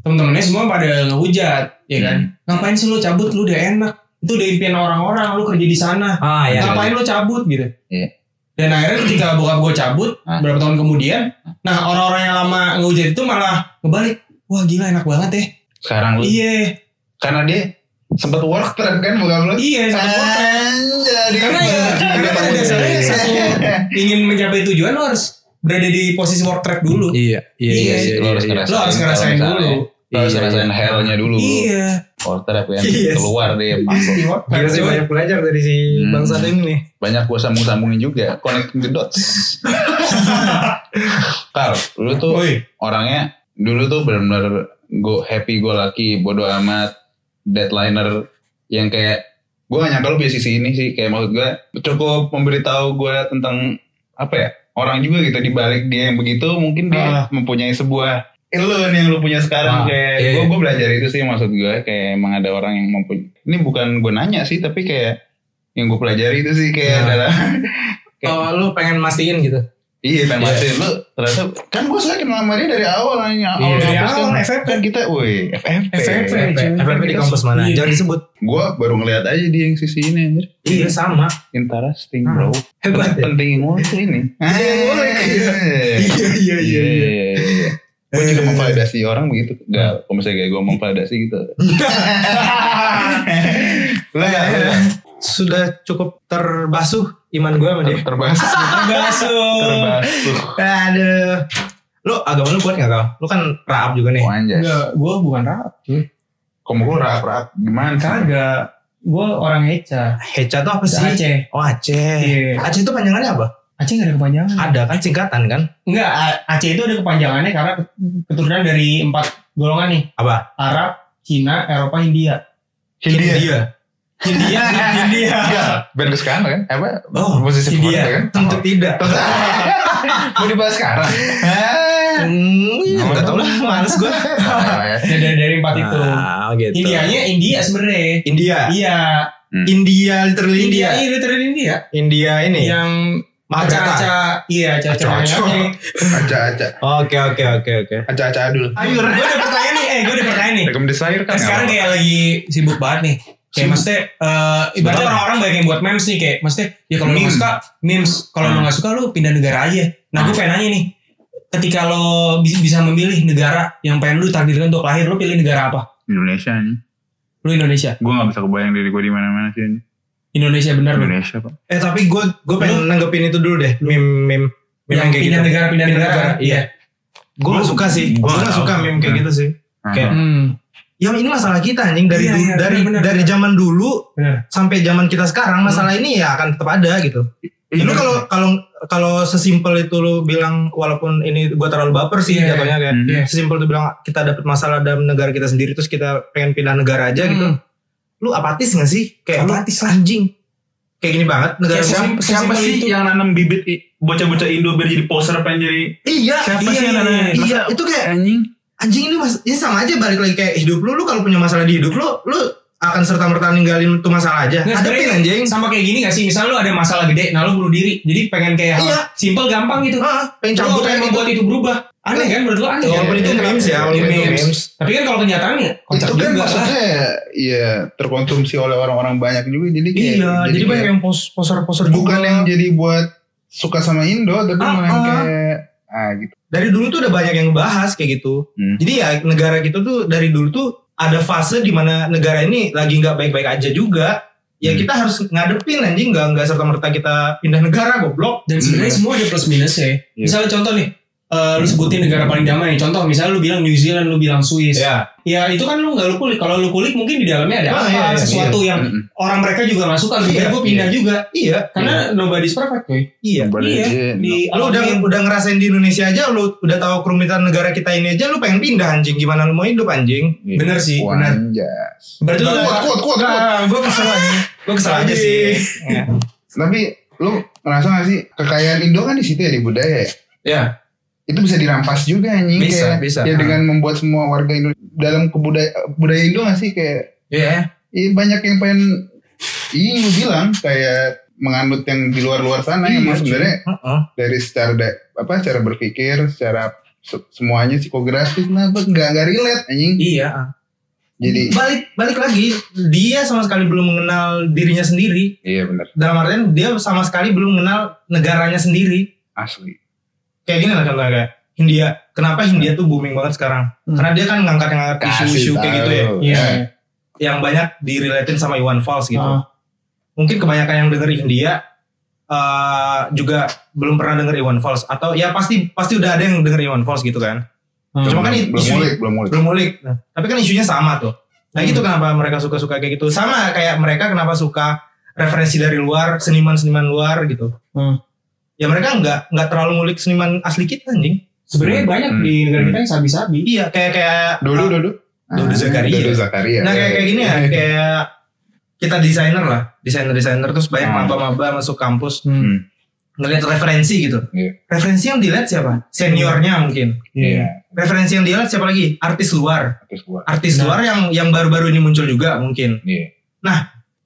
Temen-temennya semua pada ngehujat, ya kan? Ngapain sih lu cabut? Lu udah enak. Itu udah impian orang-orang, lu kerja di sana. Ah Iya, Ngapain lu cabut gitu? Iya. Dan akhirnya ketika bokap gue cabut, Ah. berapa tahun kemudian, nah orang-orang yang lama ngehujat itu malah ngebalik. Wah gila enak banget ya. Sekarang lu. Iya, Karena dia Sempet work trip kan bukan lu? iya. sama gua. Anjay. Karena ya, karena pada dasarnya satu ingin mencapai tujuan lo harus berada di posisi work trap dulu. Iya iya Iya, iya. Harus iya. ngerasain. Lo harus ngerasain kalau dulu. Lu harus Iya, ngerasain iya. hellnya dulu. Iya. Porter apa yang Yes. keluar deh. Work trap. Gila sih banyak belajar dari si Hmm. bangsa ini nih. Banyak gue sambung-sambungin juga. Connecting the dots. Kal, lu tuh Woi. orangnya dulu tuh benar-benar go happy go lucky bodo amat deadliner yang kayak gue gak nyangka lu punya sisi ini sih kayak maksud gue cukup memberitahu gue tentang apa ya orang juga gitu di balik dia yang begitu mungkin dia Ah. mempunyai sebuah lu nih yang lu punya sekarang Ah, kayak iya, gue iya. gue belajar itu sih maksud gue kayak emang ada orang yang mempunyai ini bukan gue nanya sih tapi kayak yang gue pelajari itu sih kayak Nah. adalah Oh lu pengen mastiin gitu. Iya, pengen Iya. lu ternyata Kan gue suka kenal sama dia dari awal nanya. Iya, dari kampus awal, kan, FFP. kan kita, woi, FFP. FFP. FFP, di kampus mana? Iya. Jangan disebut. Gue baru ngeliat aja dia yang sisi ini anjir. Iya sama. Interesting, Ah. bro. Hebat ya. Penting yang ngulik ini. Yang ngulik, iya. Iya iya Iya. Gue juga memvalidasi orang begitu. Gak, kalau misalnya kayak gue memvalidasi gitu. Lu gak? Sudah cukup terbasuh iman gue sama dia. Terbahas. Terbasuh. Terbasuh. Aduh. Lu agama lu kuat gak kau? Lu kan raab juga nih. Oh, anjas. Enggak, gue bukan rap. cuy. Kamu gue rap-rap. Gimana sih? Kagak. Gue orang Heca. Heca tuh apa sih? Aceh. Oh Aceh. Iya. Aceh itu panjangannya apa? Aceh gak ada kepanjangan. Ada kan singkatan kan? Enggak, Aceh itu ada kepanjangannya karena keturunan dari empat golongan nih. Apa? Arab, Cina, Eropa, India. Hindia. India, India. Band kesukaan lo kan? Apa? Oh, Musisi India. kan? Tentu tidak. Mau dibahas sekarang? Hmm, enggak tahu lah, males gue. Ya, dari, dari empat itu. Ah, gitu. Indianya India sebenarnya. India. Iya. India literally India, India. iya literal India. India ini. Yang. Aca-aca, iya aca-aca. Aca-aca. Aca-aca. Oke oke oke oke. Aca-aca adul. Ayo, gue ada pertanyaan nih, eh gue ada pertanyaan nih. Rekom desire kan? Kan sekarang kayak lagi sibuk banget nih. Kayak maksudnya, eh ibaratnya orang-orang banyak yang buat memes nih kayak, maksudnya ya kalau lu gak suka memes, kalau lu gak suka lu pindah negara aja. Nah gue pengen nanya nih, ketika lo bi- bisa memilih negara yang pengen lu takdirkan untuk lahir, lu pilih negara apa? Indonesia nih. Lu Indonesia. Gue gak bisa kebayang diri gue di mana-mana sih. ini. Indonesia bener lu. Indonesia pak. Eh tapi gue gue pengen nanggepin itu dulu deh. Meme meme meme Yang kayak pindah gitu. negara, pindah, Pindah negara. negara, iya. Gue gak suka sih. Gua Gue nggak gak suka meme kayak Hmm. gitu sih. Kayak Hmm. Yang ini masalah kita anjing dari Iya, iya, dari bener, bener, dari zaman dulu Bener. sampai zaman kita sekarang masalah ini ya akan tetap ada gitu. Lu kalau kalau kalau sesimpel itu lu bilang walaupun ini gue terlalu baper sih Iya. jatuhnya kayak Hmm. Iya. sesimpel itu bilang kita dapat masalah dalam negara kita sendiri terus kita pengen pindah negara aja gitu. Hmm. Lu apatis gak sih? Kayak lu Apatis lah. anjing. kayak gini banget negara gua. siapa- Siapa sih itu. yang nanam bibit bocah-bocah Indo biar jadi poser pengen jadi Iya, siapa iya, sih yang iya, nanam? iya. Masa itu kayak anjing anjing ini mas ini sama aja balik lagi kayak hidup lu lu kalau punya masalah di hidup lu lu akan serta merta ninggalin tuh masalah aja Nggak, hadapin sebenarnya anjing Sama kayak gini gak sih? Misal lu ada masalah gede, nah lu bunuh diri. Jadi pengen kayak hal Iya. simple gampang gitu. ah pengen Lu cabut pengen membuat itu berubah. Aneh kan? Menurut lu aneh walaupun itu memes ya walaupun itu Memes. Tapi kan kalau kenyataannya kocak itu kan juga maksudnya ya terkonsumsi oleh orang-orang banyak juga jadi kayak iya jadi banyak yang pos poser poser bukan juga yang jadi buat suka sama Indo tapi Ah, malah ah. kayak ah gitu dari dulu tuh udah banyak yang ngebahas kayak gitu Hmm. jadi ya negara gitu tuh dari dulu tuh ada fase di mana negara ini lagi nggak baik-baik aja juga ya Hmm. kita harus ngadepin anjing nggak nggak serta merta kita pindah negara goblok Dan sebenarnya semua ada plus minus ya. Iya. Misalnya contoh nih, eh, lu sebutin negara paling damai. Contoh misalnya lu bilang New Zealand, lu bilang Swiss. ya Ya itu kan lu nggak lu kulik. Kalau lu kulik mungkin di dalamnya ada Ah, apa, iya, iya, sesuatu yang Mm-mm. orang mereka juga suka. Lebih Iya, gue pindah juga. iya Karena nobody's perfect coy. iya Boleh Iya. Di lu udah udah ngerasain di Indonesia aja lu udah tahu kerumitan negara kita ini aja lu pengen pindah anjing gimana lu mau hidup anjing bener sih, bener. Berarti lu Kuat, kuat, kuat, kuat. nah gue kesel aja gue kesel aja sih ya. Tapi lu ngerasa gak sih kekayaan Indo kan di situ ya di budaya ya? ya Itu bisa dirampas juga anjing Bisa, kayak bisa. ya dengan membuat semua warga Indo dalam kebudaya budaya Indo gak sih kayak Iya. Iya banyak yang pengen Iya gue bilang kayak menganut yang di luar-luar sana yang Iya, emang sebenarnya Heeh. dari secara da- apa cara berpikir secara se- semuanya psikografis nah apa nggak nggak relate anjing Iya. jadi Balik balik lagi dia sama sekali belum mengenal dirinya sendiri. iya benar Dalam artian dia sama sekali belum mengenal negaranya sendiri. asli Kayak gini lah contohnya kayak Hindia. Kenapa Hindia tuh booming banget sekarang? Hmm. Karena dia kan ngangkat yang isu-isu kayak gitu ya. Iya. Yang banyak direlatin sama Iwan Fals gitu. Ah. Mungkin kebanyakan yang denger Hindia eh, juga belum pernah denger Iwan Fals atau ya pasti pasti udah ada yang denger Iwan Fals gitu kan. Hmm. Cuma kan belum isu- mulik belum mulik belum mulik. Nah, tapi kan isunya sama tuh. Nah gitu kenapa mereka suka-suka kayak gitu. Sama kayak mereka kenapa suka referensi dari luar, seniman-seniman luar gitu. Hmm. Ya mereka nggak nggak terlalu ngulik seniman asli kita anjing. Sebenarnya banyak Hmm. di negara kita yang sabi-sabi. Iya kayak kayak Dodo Dodo Dodo Ah, Zakaria. Dodo Zakaria Nah kayak kayak gini ya kayak kita desainer lah, desainer-desainer terus banyak Hmm. maba-maba masuk kampus Hmm. ngeliat referensi gitu. Iya. Referensi yang dilihat siapa? Seniornya mungkin. iya Referensi yang dilihat siapa lagi? Artis luar. terus gua Artis Nah. luar yang yang baru-baru ini muncul juga mungkin. iya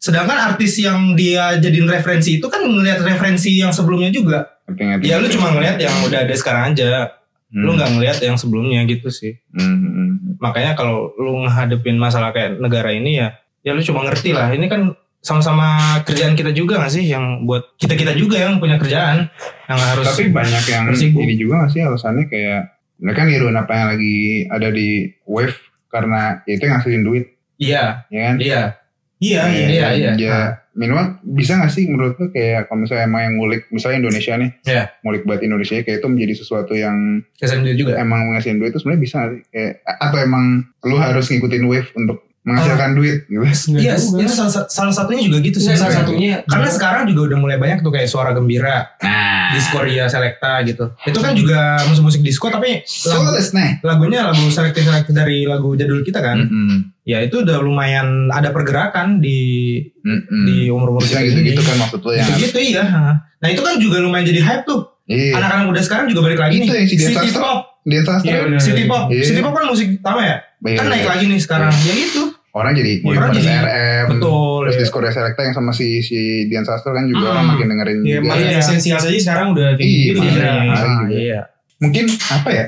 Sedangkan artis yang dia jadiin referensi itu kan ngelihat referensi yang sebelumnya juga. ngerti ngerti Ya lu cuma ngelihat yang udah ada sekarang aja. Hmm. Lu nggak ngelihat yang sebelumnya gitu sih. Hmm, hmm, hmm. Makanya kalau lu ngehadepin masalah kayak negara ini ya, ya lu cuma ngerti lah. Ini kan sama-sama kerjaan kita juga gak sih yang buat kita kita juga yang punya kerjaan yang harus tapi banyak yang bersibuk. ini juga gak sih alasannya kayak mereka ngiruin apa yang lagi ada di wave karena ya itu yang ngasilin duit iya ya kan iya Iya, iya. iya, iya. ya, minimal bisa gak sih menurut lu kayak kalau misalnya emang yang ngulik misalnya Indonesia nih Iya. ngulik buat Indonesia kayak itu menjadi sesuatu yang dia juga emang menghasilkan duit itu sebenarnya bisa gak sih kayak atau emang lu harus ngikutin wave untuk menghasilkan duit gitu. Iya itu salah, salah satunya juga gitu sih. Iya, salah satunya. karena sekarang juga udah mulai banyak tuh kayak suara gembira nah. Discordia Selecta gitu. Itu kan juga musik-musik disco tapi so lagu, let's nah lagunya lagu selektif selektif dari lagu jadul kita kan Mm-mm. ya itu udah lumayan ada pergerakan di Mm-mm. di umur umur bisa gitu-gitu kan maksud lu yang gitu gitu iya. Nah itu kan juga lumayan jadi hype tuh. Iya. Anak-anak muda sekarang juga balik lagi Itu nih. yang si city pop Dian Sastro Iya, city pop Iya. city pop kan musik utama ya? Iya, kan iya. naik lagi nih sekarang. Ya gitu orang jadi ngulik Orang jadi- CRM betul terus ya. Discord Selecta yang sama si si Dian Sastro kan juga Hmm. orang makin dengerin Iya, juga. makin Iya. esensial saja sekarang udah kayak Iya, gitu. gitu. iya. Mungkin apa ya?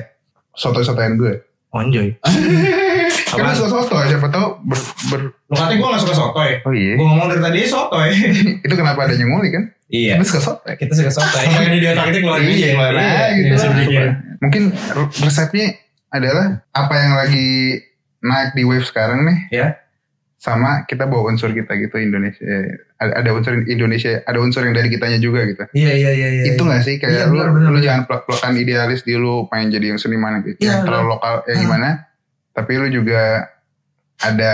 Soto-sotoan gue. Onjoy karena suka soto siapa tahu ber, ber- lu katanya gue gak suka sotoy. Oh iya. Gue ngomong dari tadi sotoy. Itu kenapa ada yang ngulik kan iya. Kita suka soto. Kita suka sotoy Pengen di otak kita keluar Iya, aja. keluar Iya, aja gitu iya, mungkin re- resepnya adalah apa yang lagi naik di wave sekarang nih? Ya. sama kita bawa unsur kita gitu Indonesia. Ada, unsur Indonesia ada unsur yang dari kitanya juga gitu. Iya iya iya iya itu gak sih? Kayak Iya, lu benar, lu benar. jangan plek-plekan idealis di lu pengen jadi yang seniman gitu Iya, yang terlalu lokal ya gimana. Tapi lu juga ada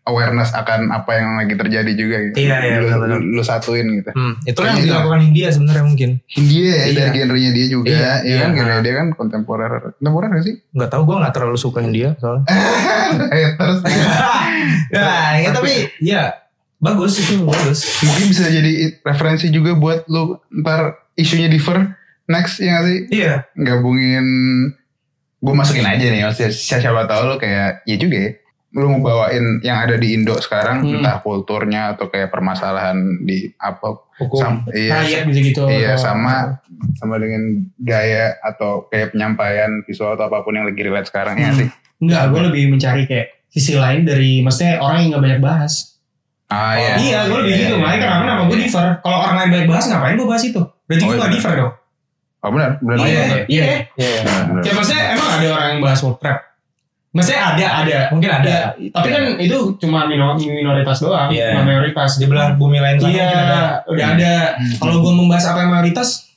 awareness akan apa yang lagi terjadi juga gitu Iya, iya, lu, benar. lu, satuin gitu Hmm, itu yang Iya. dilakukan India sebenarnya mungkin. India ya Iya. dari genrenya dia juga Iya, ya kan iya. dia kan kontemporer kontemporer gak sih Nggak tahu gue nggak terlalu suka India soalnya. eh terus nah, ya tapi ya Bagus itu bagus. Mungkin bisa jadi referensi juga buat lu ntar isunya differ next ya gak sih? Iya. Gabungin gue masukin aja nih maksudnya siapa, siapa tahu lu kayak ya juga ya lu ngebawain yang ada di Indo sekarang Hmm. entah kulturnya atau kayak permasalahan di apa Hukum. sam- iya Rakyat gitu gitu. iya atau- sama sama dengan gaya atau kayak penyampaian visual atau apa pun yang lagi relate sekarang ya Hmm. sih Enggak, gue lebih mencari kayak sisi lain dari maksudnya orang yang nggak banyak bahas. ah iya iya, gue lebih gitu. Makanya kenapa nama gue differ. Kalau orang lain banyak bahas, ngapain gue bahas itu? Berarti Oh, gue iya. gak differ dong. oh benar benar iya, iya. Iya. Benar, benar. Ya maksudnya emang ada orang yang bahas world trap. Maksudnya ada, ada. Mungkin ada. Ya, tapi kan itu cuma minor- minoritas doang, Iya. nggak mayoritas. Di belah bumi lain sana Iya, ada. udah ada. Kalau gue membahas apa yang mayoritas,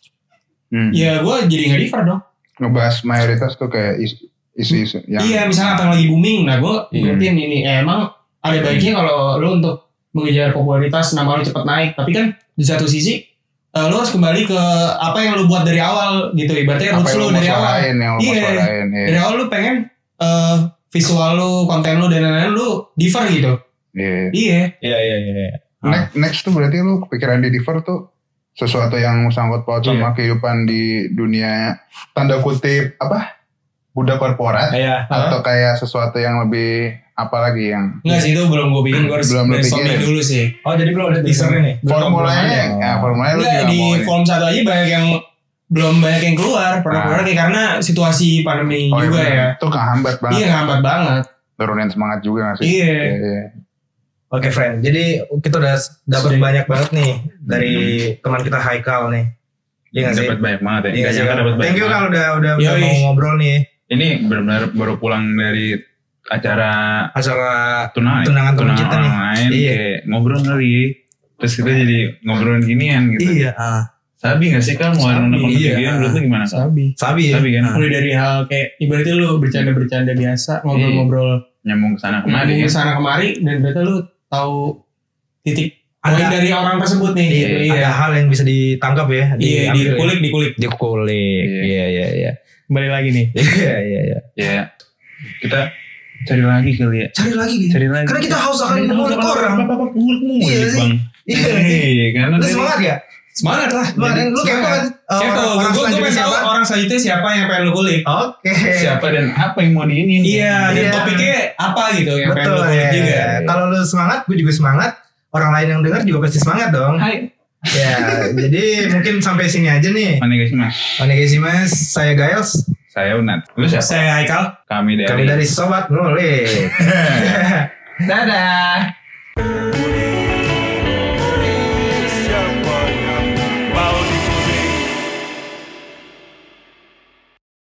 Hmm. ya gue jadi nggak differ dong. ngebahas mayoritas tuh kayak isu- isu-isu yang Iya, misalnya apa yang lagi booming, nah gue Iya. ngertiin ini. Eh, emang ada baiknya kalau lu untuk mengejar popularitas, nama lu cepet naik. Tapi kan di satu sisi, eh, lu harus kembali ke apa yang lu buat dari awal gitu. Ibaratnya roots lu lu mau dari awal. yang Iya. ya. Dari awal lu pengen eh, visual lu, konten lu, dan lain-lain lu differ gitu. Iya. Iya. Iya iya iya. Next, next tuh berarti lu kepikiran di differ tuh sesuatu yang sangkut paut sama kehidupan di dunia tanda kutip apa budak korporat Kayak atau kayak sesuatu yang lebih apa lagi yang Enggak sih, itu belum gue bikin. Gue harus Belum lu brainstorming dulu sih. oh jadi belum ada teasernya nih. formulanya ya formulanya lu di form satu aja banyak yang belum banyak yang keluar produk-produknya karena situasi pandemi Oh, iya juga bener. ya. Itu kehambat banget. Iya ngambat banget. Turunin semangat juga gak sih? Iya. iya. Oke friend, jadi kita udah dapat banyak banget nih dari teman kita Haikal nih. Iya nggak sih? dapat banyak banget ya Iya sih? Nyangka dapat banyak Thank you banget. Kal udah udah, udah mau ngobrol nih ini benar-benar baru pulang dari acara acara tunangan Tunangan teman kita nih. Iya. kayak ngobrol kali terus kita jadi ngobrolin ginian gitu iya. Ah, sabi gak sih kan mau nonton iya. iya. menurut lu gimana Sabi. sabi ya. sabi kan Mulai dari hal kayak ibaratnya lu bercanda-bercanda biasa, ngobrol-ngobrol nyambung ke sana kemari ngomong ya. ke sana kemari dan ternyata lu tahu titik poin Ada- dari orang tersebut nih. Iya, gitu. ada hal yang bisa ditangkap ya. Iya, diambil ya. dikulik, dikulik. Dikulik. Iya. Iya iya iya. Kembali lagi nih. Iya iya iya. ya kita cari lagi kali ya Cari lagi gitu. cari lagi Karena kita haus akan mengulik orang. apa apa ngulik ngulik Iya sih. bang Iya. iya karena Lu dari- semangat ya? Semangat lah. Semangat. Lu kepo kan? uh, Kepo, orang gue pengen tahu siapa? orang selanjutnya siapa yang pengen lu kulik. Oke. siapa dan apa yang mau diinin Iya, dan Iya. topiknya apa gitu yang pengen Betul lu kulik ya. juga. Kalau lu semangat, gue juga semangat. Orang lain yang dengar juga pasti semangat dong. Hai Ya, jadi mungkin sampai sini aja nih. guys mas Oke guys, mas, saya Giles. saya Unat lu siapa Saya Haikal. kami dari Kami dari Sobat Ngulik. dadah